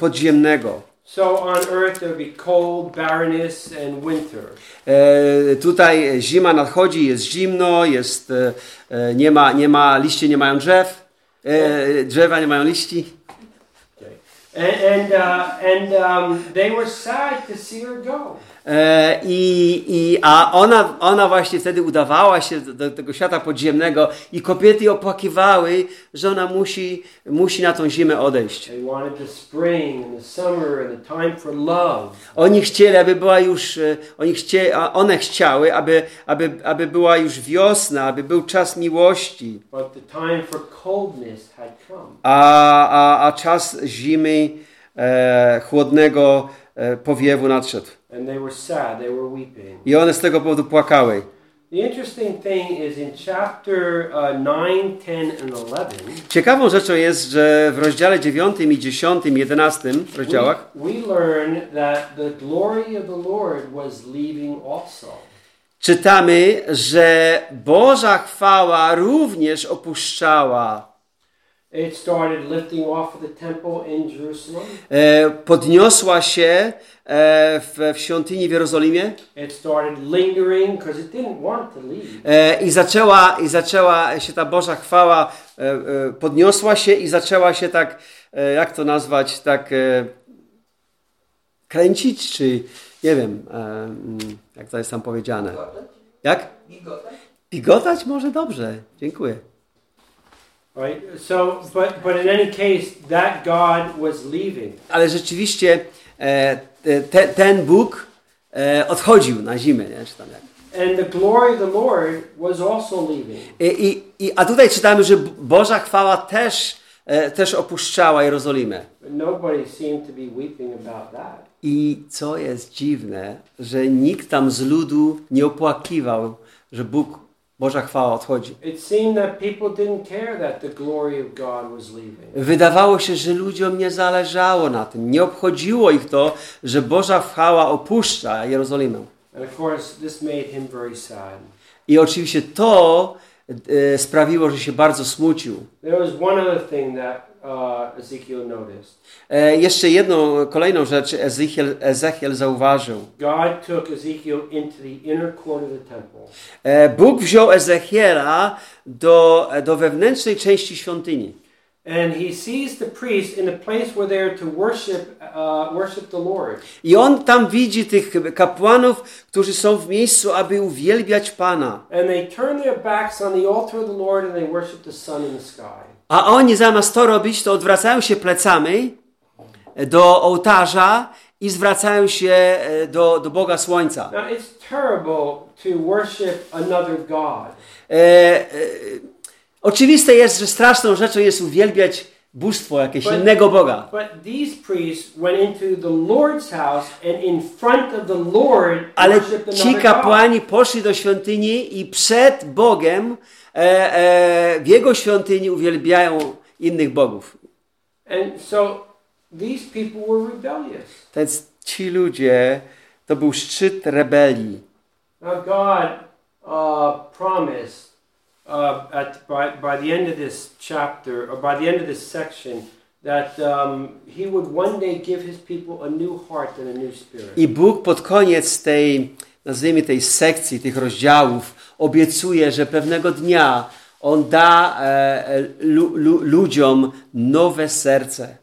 podziemnego. So on earth there would be cold, barrenness, and winter. E, tutaj zima nadchodzi, jest zimno, jest, e, nie, ma, nie ma, liście nie mają drzew. E, drzewa nie mają liści. And and, uh, and um, they were sad to see her go. E, I, i, a ona, ona właśnie wtedy udawała się do, do tego świata podziemnego i kobiety opłakiwały, że ona musi, musi na tą zimę odejść. Oni chcieli, aby była już, e, oni chcieli, one chciały, aby, aby, aby była już wiosna, aby był czas miłości, a, a, a czas zimy e, chłodnego e, powiewu nadszedł. I one z tego powodu płakały. The interesting thing is in chapter uh, 9, 10, and 11, Ciekawą rzeczą jest, że w rozdziale 9 i 10, 11 rozdziałach we, we learn that the glory of the Lord was leaving also. czytamy, że Boża chwała również opuszczała. It started lifting off of the temple in Jerusalem. E, podniosła się e, w, w świątyni w Jerozolimie It started lingering because it didn't want to leave. e, i, zaczęła, i zaczęła się ta Boża chwała, e, e, podniosła się i zaczęła się tak, e, jak to nazwać, tak e, kręcić, czy nie wiem, e, mm, jak to jest tam powiedziane. Jak? Pigotać może dobrze, dziękuję. Right? So, but, but in any case, that God was leaving. Ale rzeczywiście e, te, ten Bóg e, odchodził na zimę, nie? Czy tam jak. And the glory of the Lord was also leaving. I, i, a tutaj czytamy, że Boża chwała też, e, też opuszczała Jerozolimę. But nobody seemed to be weeping about that. I co jest dziwne, że nikt tam z ludu nie opłakiwał, że Bóg, Boża chwała odchodzi. Wydawało się, że ludziom nie zależało na tym, nie obchodziło ich to, że Boża chwała opuszcza Jerozolimę. I oczywiście to e, sprawiło, że się bardzo smucił. There was one other thing that Ezekiel noticed. E, jeszcze jedną, kolejną rzecz Ezechiel, Ezechiel zauważył. God took Ezekiel into the inner court of the temple. E, Bóg wziął Ezechiela do, do wewnętrznej części świątyni. And he sees the priests in the place where they are to worship, uh, worship the Lord. I on tam widzi tych kapłanów, którzy są w miejscu, aby uwielbiać Pana. And they turn their backs on the altar of the Lord and they worship the sun in the sky. A oni zamiast to robić, to odwracają się plecami do ołtarza i zwracają się e, do, do Boga Słońca. Now it's terrible to worship another God. E, e, oczywiste jest, że straszną rzeczą jest uwielbiać bóstwo, jakiegoś But- innego Boga. But these priests went into the Lord's house and in front of the Lord Ale ci God. kapłani poszli do świątyni i przed Bogiem e, e, w jego świątyni uwielbiają innych bogów. And so these people were rebellious. Więc ci ludzie, to był szczyt rebelii. Now God uh, promised uh, at by, by the end of this chapter or by the end of this section that um, He would one day give His people a new heart and a new spirit. I Bóg pod koniec tej, nazwijmy tej sekcji, tych rozdziałów, obiecuje, że pewnego dnia On da e, e, lu, lu, ludziom nowe serce.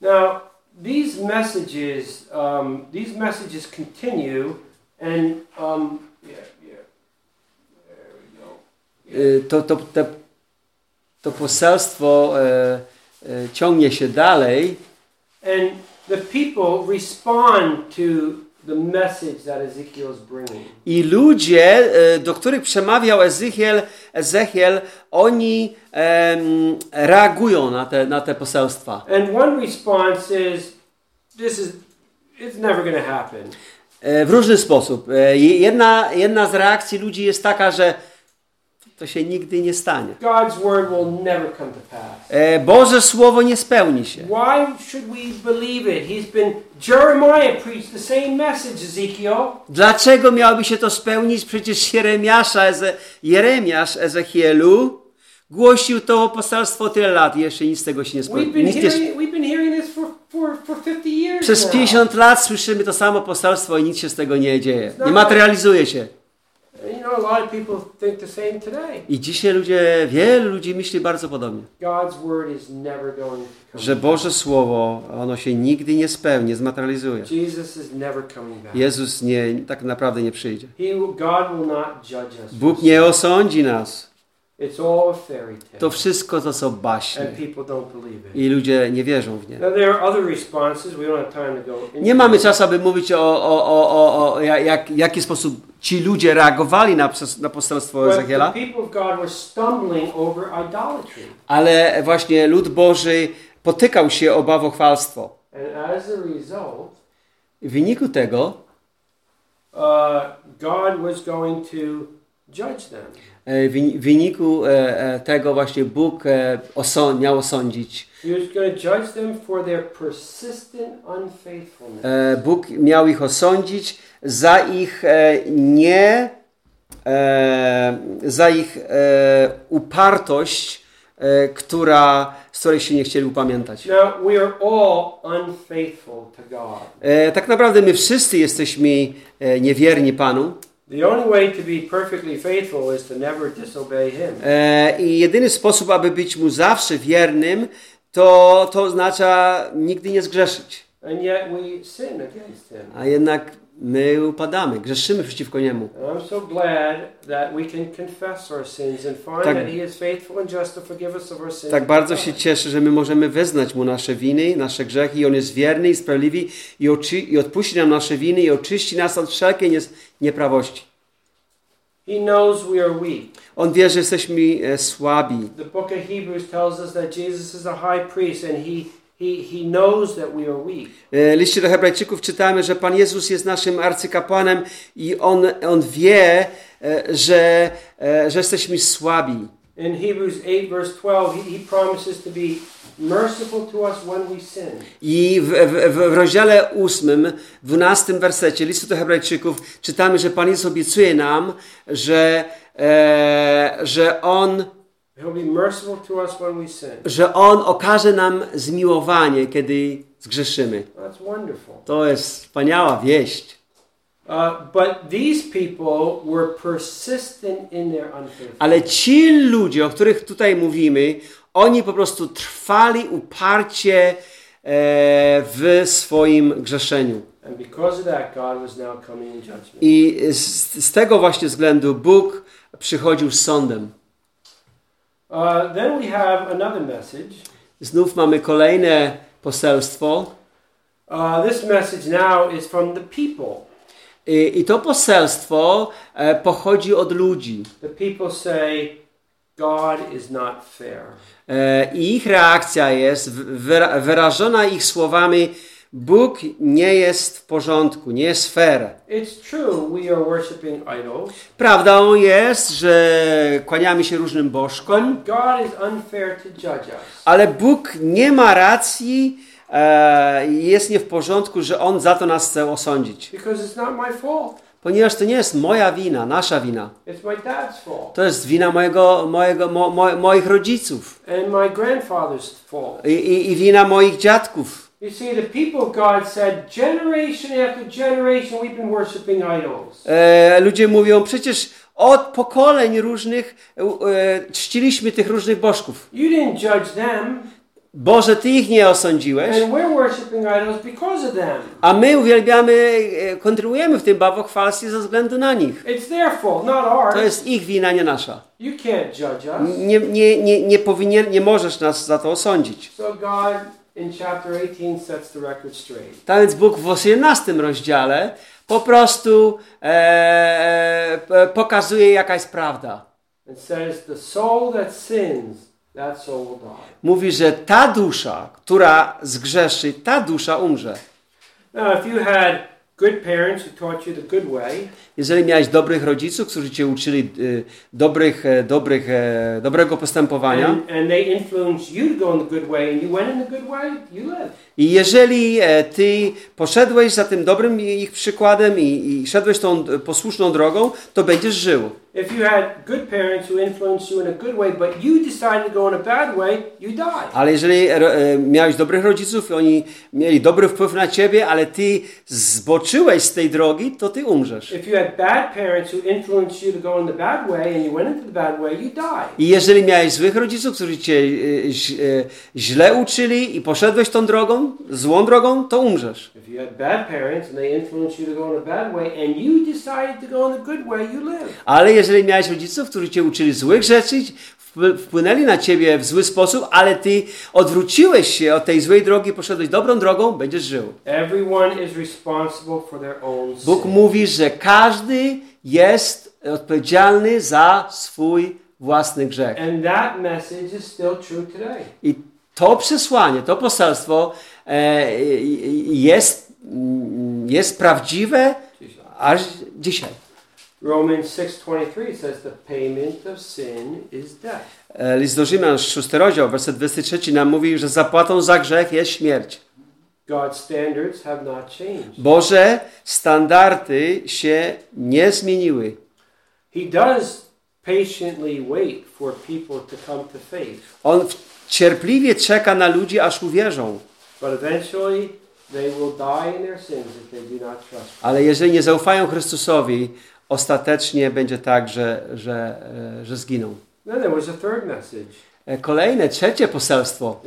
Now these messages um, these messages continue and um, yeah. Y, To, to, te, to poselstwo e, e, ciągnie się dalej And the people respond to the message that Ezekiel is bringing. i ludzie, e, do których przemawiał Ezechiel, Ezechiel oni reagują na te, na te poselstwa. And one response is, "This is, it's never happen." E, W różny sposób. E, Jedna, jedna z reakcji ludzi jest taka, że to się nigdy nie stanie. God's word will never come to pass. E, Boże Słowo nie spełni się. Why should we believe it? He's been Jeremiah preached the same message, Ezekiel. Dlaczego miałoby się to spełnić? Przecież Jeremiasza, Eze, Jeremiasz Ezechielu głosił to poselstwo tyle lat i jeszcze nic z tego się nie spełniło. been Nic nie- hearing, we've been hearing this for, for, for 50 years Przez now. 50 lat słyszymy to samo poselstwo i nic się z tego nie dzieje. Nie materializuje się. I dzisiaj ludzie, wielu ludzi myśli bardzo podobnie. Że Boże Słowo, ono się nigdy nie spełni, nie zmaterializuje. Jezus nie, tak naprawdę nie przyjdzie. Bóg nie osądzi nas. To wszystko to są baśnie. I ludzie nie wierzą w nie. Nie mamy czasu, aby mówić o, o, o, o, o jak, jaki sposób ci ludzie reagowali na, na poselstwo Ezechiela, God ale właśnie lud Boży potykał się o bałwochwalstwo. And as a result, W wyniku tego e, w wyniku e, e, tego właśnie Bóg osą- miał osądzić. Bóg miał ich osądzić za ich nie, za ich upartość, która, z której się nie chcieli upamiętać. Tak naprawdę my wszyscy jesteśmy niewierni Panu The only way to be perfectly faithful is to never disobey Him. i jedyny sposób, aby być Mu zawsze wiernym, to, to oznacza nigdy nie zgrzeszyć. And yet we sin against Him. A jednak my upadamy, grzeszymy przeciwko Niemu. Tak-. Tak bardzo się cieszę, że my możemy wyznać Mu nasze winy, nasze grzechy i On jest wierny i sprawiedliwy i, oczy, i odpuści nam nasze winy i oczyści nas od wszelkiej nieprawości. He knows we are weak. On wie, że jesteśmy e, słabi. The book of Hebrews tells us that Jesus is a high priest and He, he, he knows that we are weak. E, W liście do Hebrajczyków czytamy, że Pan Jezus jest naszym arcykapłanem i On, on wie, e, że, że jesteśmy słabi. In Hebrews 8, verse 12, he, he promises to be I w, w, w rozdziale 8, 12 wersecie listu do Hebrajczyków czytamy, że Pan Jezus obiecuje nam, że, e, że, on, że On okaże nam zmiłowanie, kiedy zgrzeszymy. To jest wspaniała wieść. Uh. Ale ci ludzie, o których tutaj mówimy, oni po prostu trwali uparcie e, w swoim grzeszeniu. I z, z tego właśnie względu Bóg przychodził z sądem. Uh, then we have another message. Znów mamy kolejne poselstwo. Uh, this message now is from the people. I, i to poselstwo e, pochodzi od ludzi. The people say, God is not fair. E, I ich reakcja jest wyrażona ich słowami: Bóg nie jest w porządku, nie jest fair. Prawdą jest, że kłaniamy się różnym bożkom, ale Bóg nie ma racji, e, jest nie w porządku, że On za to nas chce osądzić. Because it's not my fault. Ponieważ to nie jest moja wina, nasza wina. It's my dad's fault. To jest wina mojego, mojego, mo, mo, moich rodziców And my grandfather's fault. I, i, i wina moich dziadków. You see, the people of God said, generation after generation, we've been worshiping idols. E, ludzie mówią, przecież od pokoleń różnych e, czciliśmy tych różnych bożków. You didn't judge them, Boże, Ty ich nie osądziłeś, a my uwielbiamy, e, kontynuujemy w tym bałwochwalstwie ze względu na nich. To jest ich wina, nie nasza. Nie, nie, nie, nie, powinien, nie możesz nas za to osądzić. So God, in chapter 18, sets the record straight. Tak więc Bóg w 18 rozdziale po prostu e, e, pokazuje jaka jest prawda. And says, the soul that sins, Mówi, że ta dusza, która zgrzeszy, ta dusza umrze. Now, if you had good parents who taught you the good way, Jeżeli miałeś dobrych rodziców, którzy cię uczyli y, dobrych, e, dobrych, e, dobrego postępowania and, and they influenced you to go in the good way, and you went in the good way, you live. i jeżeli e, ty poszedłeś za tym dobrym ich przykładem i, i szedłeś tą e, posłuszną drogą, to będziesz żył. If you had good parents who influenced you in a good way, but you decided to go in a bad way, you die. Ale jeżeli e, miałeś dobrych rodziców i oni mieli dobry wpływ na ciebie, ale ty zboczyłeś z tej drogi, to ty umrzesz. If you had bad parents who influenced you to go in the bad way and you went into the bad way, you die. I jeżeli miałeś złych rodziców, którzy cię e, e, źle uczyli i poszedłeś tą drogą, złą drogą, to umrzesz. If you had bad parents and they influenced you to go in a bad way and you decided to go in the good way, you live. Ale jeżeli miałeś rodziców, którzy cię uczyli złych rzeczy, wpły- wpłynęli na ciebie w zły sposób, ale ty odwróciłeś się od tej złej drogi, poszedłeś dobrą drogą, będziesz żył. Bóg mówi, że każdy jest odpowiedzialny za swój własny grzech. I to przesłanie, to poselstwo e, jest, mm, jest prawdziwe aż dzisiaj. Romans 6:23 says the payment of sin is death. E, List do Rzymian, 6 rozdział, werset 23 nam mówi, że zapłatą za grzech jest śmierć. God's standards have not changed. Boże standardy się nie zmieniły. He does patiently wait for people to come to faith, On cierpliwie czeka na ludzi, aż uwierzą. but eventually they will die in their sins if they do not trust. Him. Ale jeżeli nie zaufają Chrystusowi, ostatecznie będzie tak, że, że, e, że zginą. Then there was a third message. E, Kolejne, trzecie poselstwo.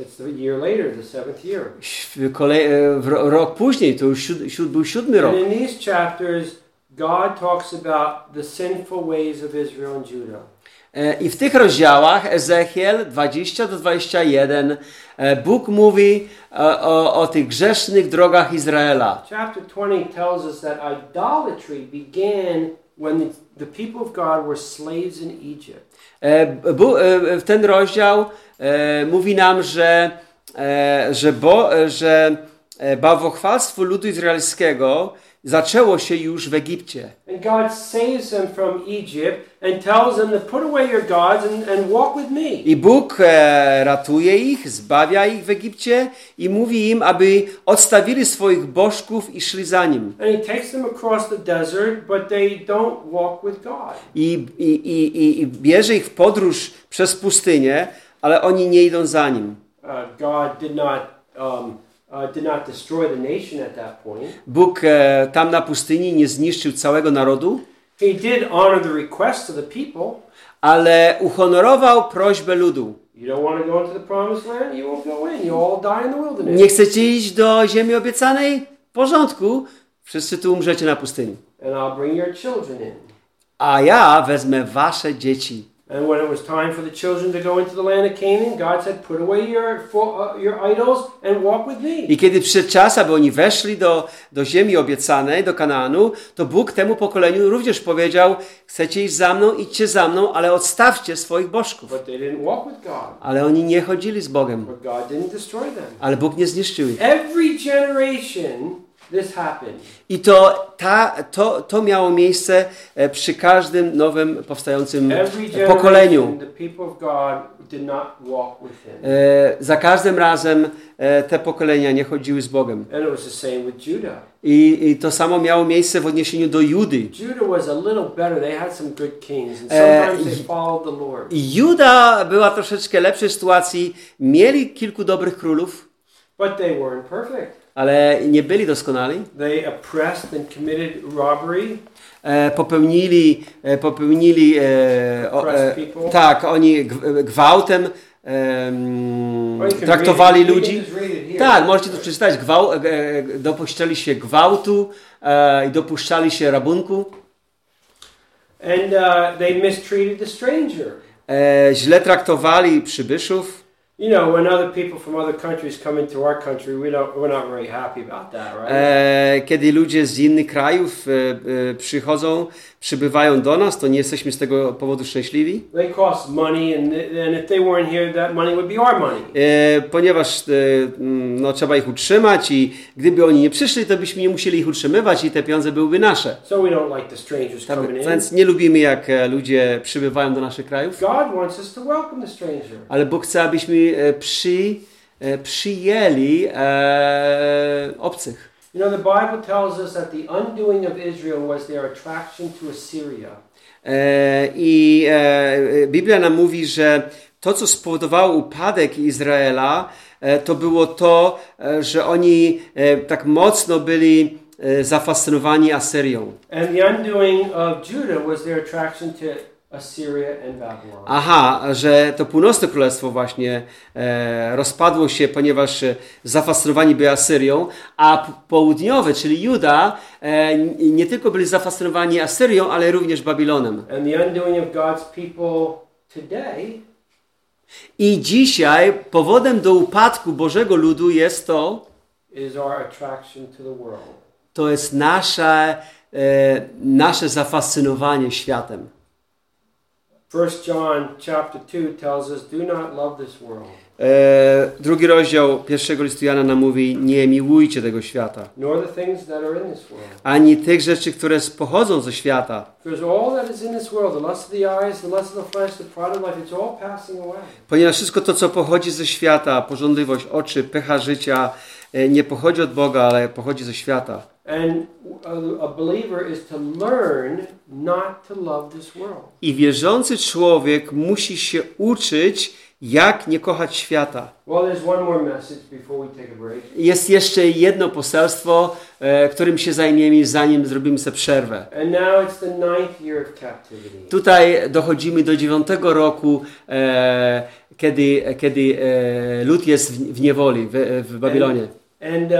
Kolej, rok później, to już siód, był siódmy rok. And in these chapters, God talks about the sinful ways of Israel and Judah. I w tych rozdziałach Ezechiel 20 do 21 e, Bóg mówi o, o tych grzesznych drogach Izraela. Chapter 20 tells us that idolatry began when the, people of God were slaves in Egypt. E, e, ten rozdział e, mówi nam, że, e, że, bo, e, że e, bałwochwalstwo ludu izraelskiego zaczęło się już w Egipcie. And God saves them from Egypt and tells them to put away your gods and, and walk with me. I Bóg e, ratuje ich, zbawia ich w Egipcie i mówi im, aby odstawili swoich bożków i szli za nim. And he takes them across the desert, but they don't walk with God. I, i, i, i- bierze ich w podróż przez pustynię, ale oni nie idą za nim. Uh, God did not, um, Bóg tam na pustyni nie zniszczył całego narodu, He did honor the requests of the people. ale uhonorował prośbę ludu. Nie chcecie iść do ziemi obiecanej? W porządku, wszyscy tu umrzecie na pustyni. And I'll bring your children in. A ja wezmę wasze dzieci. And when it was time for the children to go into the land of Canaan, God said, "Put away your uh, your idols and walk with me." I kiedy przyszedł czas, aby oni weszli do, do ziemi obiecanej, do Kanaanu, to Bóg temu pokoleniu również powiedział, chcecie iść za mną, idźcie za mną, ale odstawcie swoich bożków. But they didn't walk with God. Ale oni nie chodzili z Bogiem. But God didn't destroy them. Ale Bóg nie zniszczył ich. Every generation. I to, ta, to, to miało miejsce e, przy każdym nowym powstającym pokoleniu. generation, the people of God did not walk with Him. E, Za każdym razem e, te pokolenia nie chodziły z Bogiem. And it was the same with Judah. I, I to samo miało miejsce w odniesieniu do Judy. I Juda była troszeczkę lepszej sytuacji. Mieli kilku dobrych królów, But they weren't perfect. Ale nie byli doskonali. They oppressed and committed robbery. E, popełnili, e, popełnili e, o, e, tak, oni gwałtem e, can traktowali read ludzi. Tak, możecie to przeczytać. Gwał, e, dopuszczali się gwałtu i dopuszczali się rabunku. And uh, they mistreated the stranger. Źle traktowali przybyszów. You know, when other people from other countries come into our country, we don't, we're not happy about that, right? E, kiedy ludzie z innych krajów e, e, przychodzą, przybywają do nas, to nie jesteśmy z tego powodu szczęśliwi. E, ponieważ e, mm, no, trzeba ich utrzymać i gdyby oni nie przyszli, to byśmy nie musieli ich utrzymywać i te pieniądze byłyby nasze. So like Tak, więc nie lubimy, jak e, ludzie przybywają do naszych krajów, ale Bóg chce, abyśmy e, przy, przyjęli e, obcych. You know, the Bible tells us that the undoing of Israel was their attraction to Assyria. E, I e, Biblia nam mówi, że to, co spowodowało upadek Izraela, e, to było to, e, że oni tak mocno byli zafascynowani Asyrią. And the undoing of Judah was their attraction to. Aha, że to północne królestwo właśnie e, rozpadło się, ponieważ e, zafascynowani byli Asyrią, a południowe, czyli Juda, e, nie tylko byli zafascynowani Asyrią, ale również Babilonem. And the undoing of God's people today I dzisiaj powodem do upadku Bożego ludu jest to, to jest nasze, e, nasze zafascynowanie światem. First John chapter 2 tells us, do not love this world, E, drugi rozdział pierwszego listu Jana nam mówi, nie miłujcie tego świata, ani tych rzeczy, które pochodzą ze świata. Ponieważ wszystko to, co pochodzi ze świata, pożądliwość oczy, pycha życia, e, nie pochodzi od Boga, ale pochodzi ze świata. And. I wierzący człowiek musi się uczyć, jak nie kochać świata. Jest jeszcze jedno poselstwo, e, którym się zajmiemy, zanim zrobimy sobie przerwę. And. Tutaj dochodzimy do dziewiątego roku, e, kiedy, kiedy e, lud jest w, w niewoli, w, w Babilonie. And uh,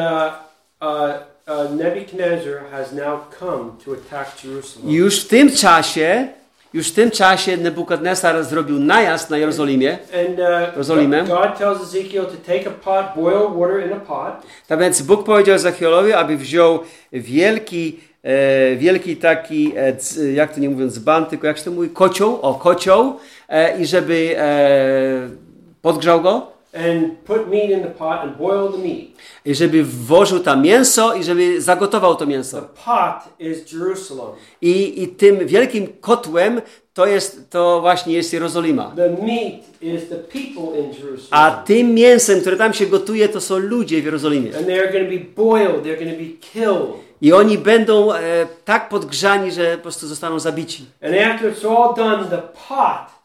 uh, uh, Nebuchadnezzar has now come to attack Jerusalem. I już w tym czasie, już w tym czasie Nebukadnesar zrobił najazd na Jerozolimie. And uh, Jerozolimę. God tells Ezekiel to take a pot, boil water in a pot, Tak więc Bóg powiedział Ezechielowi, aby wziął wielki, e, wielki taki, e, c, jak to nie mówiąc dzban, tylko jak się to mówi, kocioł, o kocioł e, i żeby e, podgrzał go and put meat in the pot and boil the meat. i żeby włożył tam mięso i żeby zagotował to The mięso. pot is Jerusalem. I, i tym wielkim kotłem to jest, to właśnie jest Jerozolima. The meat is the people in Jerusalem. A tym mięsem, które tam się gotuje, to są ludzie w Jerozolimie. and they're going to be boiled, they're going to be killed. I oni będą e, tak podgrzani, że po prostu zostaną zabici. And after it's all done, the pot,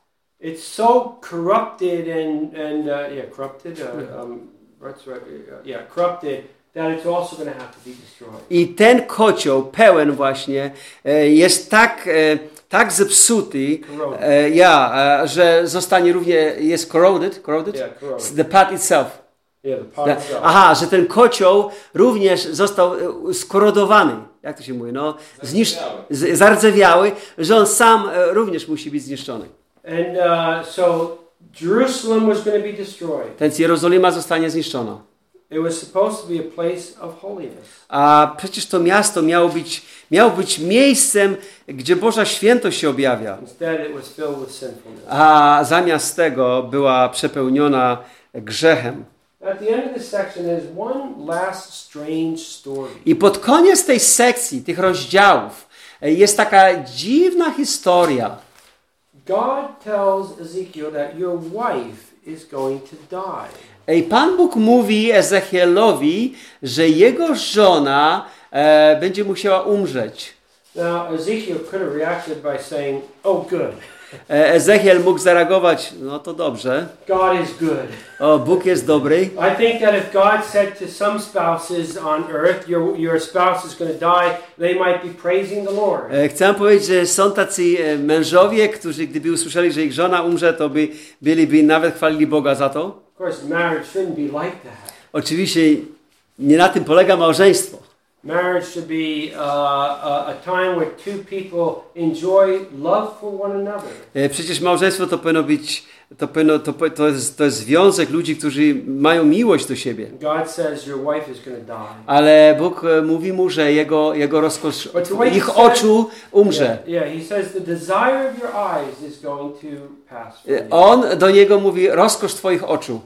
it's so corrupted and, and uh, yeah, corrupted, uh, um, that's right, uh, yeah, corrupted, that it's also going to have to be destroyed. I ten kocioł pełen właśnie e, jest tak, e, tak zepsuty, e, ja, że zostanie również, jest corroded, corroded? Yeah, corroded. The pot itself. Yeah, the pot itself. Aha, że ten kocioł również został skorodowany. Jak to się mówi? No, zniszcz, zardzewiały, że on sam również musi być zniszczony. And uh, so Jerusalem was going to be destroyed. Więc Jerozolima zostanie zniszczona. It was supposed to be a place of holiness. A przecież to miasto miało być, miało być miejscem, gdzie Boża świętość się objawia. Instead, it was filled with sinfulness. A zamiast tego była przepełniona grzechem. At the end of this section, there's one last strange story. I pod koniec tej sekcji, tych rozdziałów, e, jest taka dziwna historia. God tells Ezekiel that your wife is going to die. I Pan Bóg mówi Ezechielowi, że jego żona e, będzie musiała umrzeć. Now, Ezekiel could have reacted by saying, Oh, good. E, Ezechiel mógł zareagować, no to dobrze, God is good. o, Bóg jest dobry. I think that if God said to some spouses on earth, Your, your spouse is going to die, they might be praising the Lord. E, Chcę powiedzieć, że są tacy e, mężowie, którzy gdyby usłyszeli, że ich żona umrze, to by byliby nawet chwalili Boga za to. Of course, marriage shouldn't be like that. Oczywiście nie na tym polega małżeństwo. Marriage should be uh, a, a time where two people enjoy love for one another. E, Przecież małżeństwo to powinno być, to, powinno, to, to, jest, to jest związek ludzi, którzy mają miłość do siebie. Ale Bóg e, mówi mu, że jego, jego rozkosz ich oczu umrze. E. On do niego mówi rozkosz twoich oczu.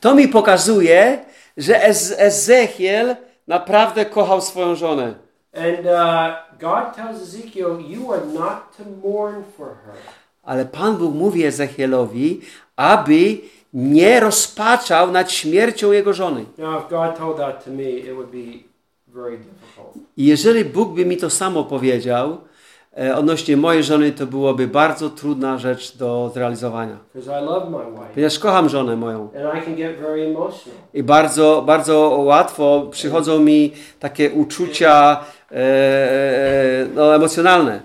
To mi pokazuje, że Ez Ezechiel naprawdę kochał swoją żonę. And uh, God tells Ezekiel, you are not to mourn for her. Ale Pan Bóg mówi Ezechielowi, aby nie rozpaczał nad śmiercią jego żony. I jeżeli Bóg by mi to samo powiedział, odnośnie mojej żony, to byłoby bardzo trudna rzecz do zrealizowania. Ponieważ kocham żonę moją. I bardzo, bardzo łatwo przychodzą mi takie uczucia e, e, no, emocjonalne.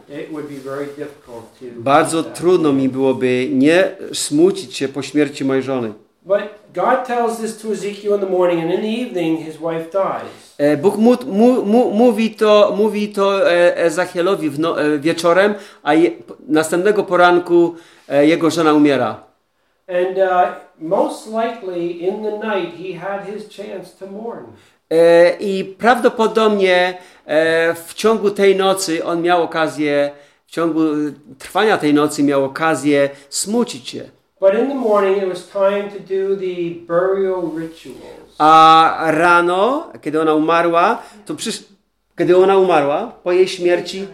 Bardzo trudno mi byłoby nie smucić się po śmierci mojej żony. But God tells this to Ezekiel in the morning, and in the evening his wife dies. E, Bóg mu, mu, mu, mówi to, mówi to e, Ezachielowi no, e, wieczorem, a je, następnego poranku jego żona umiera. And uh, most likely in the night he had his chance to mourn. I prawdopodobnie w ciągu tej nocy on miał okazję, w ciągu trwania tej nocy miał okazję smucić się. But in the morning it was time to do the burial rituals. A rano, kiedy ona umarła, to przysz... kiedy ona umarła, po jej śmierci?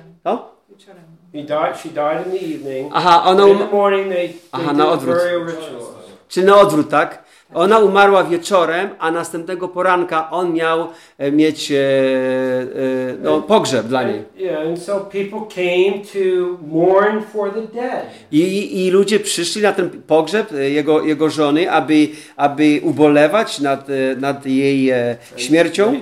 Wieczorem. He died. She died in the evening. Aha, ona um... in the morning they, they Aha, did na the odwrót. burial rituals. Czy na odwrót, tak? Ona umarła wieczorem, a następnego poranka on miał e, mieć e, e, no, pogrzeb dla niej. I, I ludzie przyszli na ten pogrzeb jego, jego żony, aby, aby ubolewać nad, nad jej śmiercią.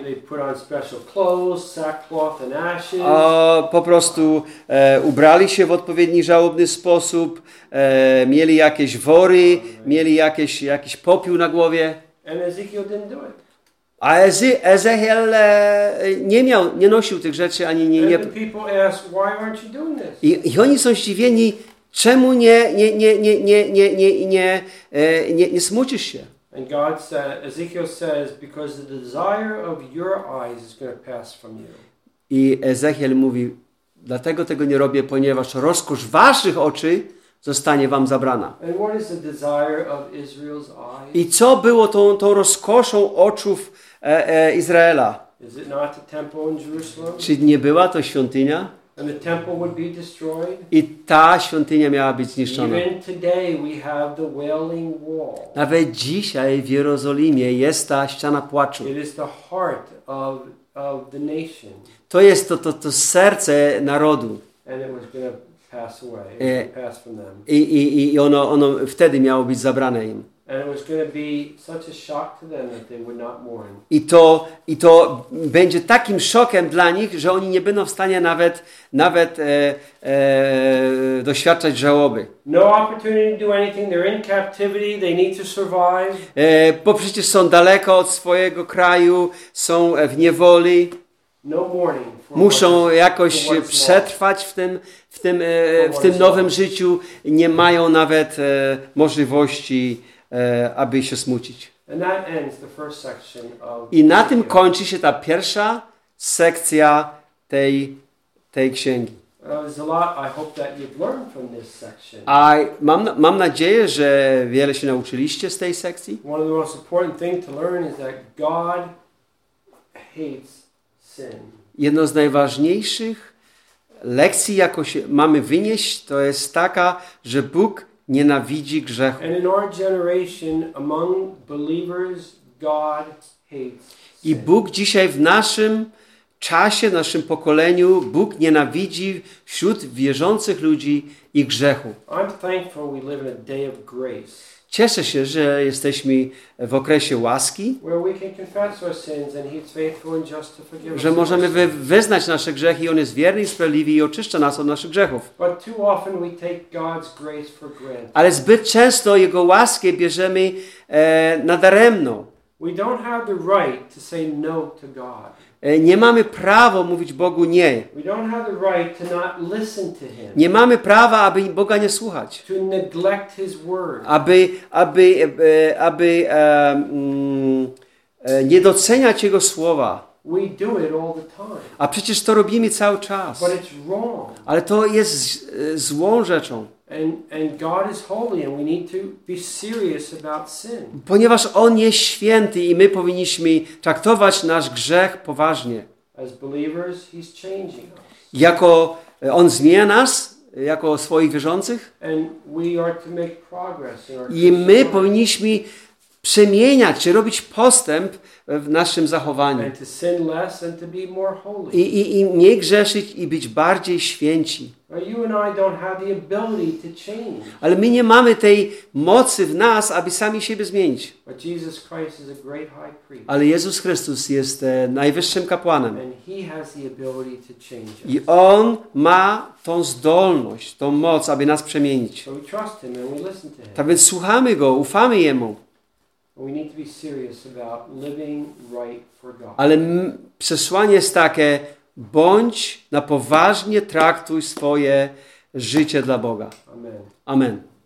A po prostu ubrali się w odpowiedni żałobny sposób, mieli jakieś wory, mieli jakieś, jakiś popiół na głowie. A Eze, Ezechiel e, nie miał, nie nosił tych rzeczy, ani nie... nie i, I oni są zdziwieni, czemu nie, nie, nie, nie, nie, nie, nie, nie, e, nie, nie smucisz się? And God said, Ezekiel says, because the desire of your eyes is going to pass from you. I Ezechiel mówi, dlatego tego nie robię, ponieważ rozkosz waszych oczy zostanie wam zabrana. I co było tą, tą rozkoszą oczów e, e, Izraela? Czy nie była to świątynia? I ta świątynia miała być zniszczona. Nawet dzisiaj w Jerozolimie jest ta ściana płaczu. To jest to, to, to serce narodu. And it was them. I, i, i ono, ono wtedy miało być zabrane im. And it was going to be such a shock to them that they would not mourn. I to, I to będzie takim szokiem dla nich, że oni nie będą w stanie nawet, nawet e, e, doświadczać żałoby. No opportunity to do anything. They're in captivity. They need to survive. E, bo przecież są daleko od swojego kraju, są w niewoli, muszą what is- jakoś przetrwać w tym, w tym, e, w tym nowym życiu. Nie mają nawet e, możliwości, e, aby się smucić. I na tym kończy się ta pierwsza sekcja tej, tej księgi. Uh, a mam, mam nadzieję, że wiele się nauczyliście z tej sekcji. One of the most important things to learn is that God hates sin. Jedno z najważniejszych lekcji, jaką się mamy wynieść, to jest taka, że Bóg nienawidzi grzechu. I. Bóg dzisiaj w naszym czasie, w naszym pokoleniu, Bóg nienawidzi wśród wierzących ludzi i grzechu. I'm thankful we live in a day of grace Cieszę się, że jesteśmy w okresie łaski, że możemy wyznać nasze grzechy i On jest wierny i sprawiedliwy i oczyszcza nas od naszych grzechów. Ale zbyt często Jego łaskę bierzemy e, nadaremno. E, nie mamy prawa mówić Bogu nie. Nie mamy prawa, aby Boga nie słuchać. Aby, aby, e, e, aby mm, nie doceniać Jego słowa. A przecież to robimy cały czas. Ale to jest złą rzeczą. Ponieważ On jest święty i my powinniśmy traktować nasz grzech poważnie. Jako e, On zmienia nas, e, jako swoich wierzących. I my powinniśmy przemieniać czy robić postęp w naszym zachowaniu. I, i, I nie grzeszyć i być bardziej święci. Ale my nie mamy tej mocy w nas, aby sami siebie zmienić. Ale Jezus Chrystus jest e, najwyższym kapłanem. I. On ma tą zdolność, tą moc, aby nas przemienić. Tak więc słuchamy Go, ufamy Jemu. Ale przesłanie jest takie, bądź na poważnie traktuj swoje życie dla Boga. Amen. Amen.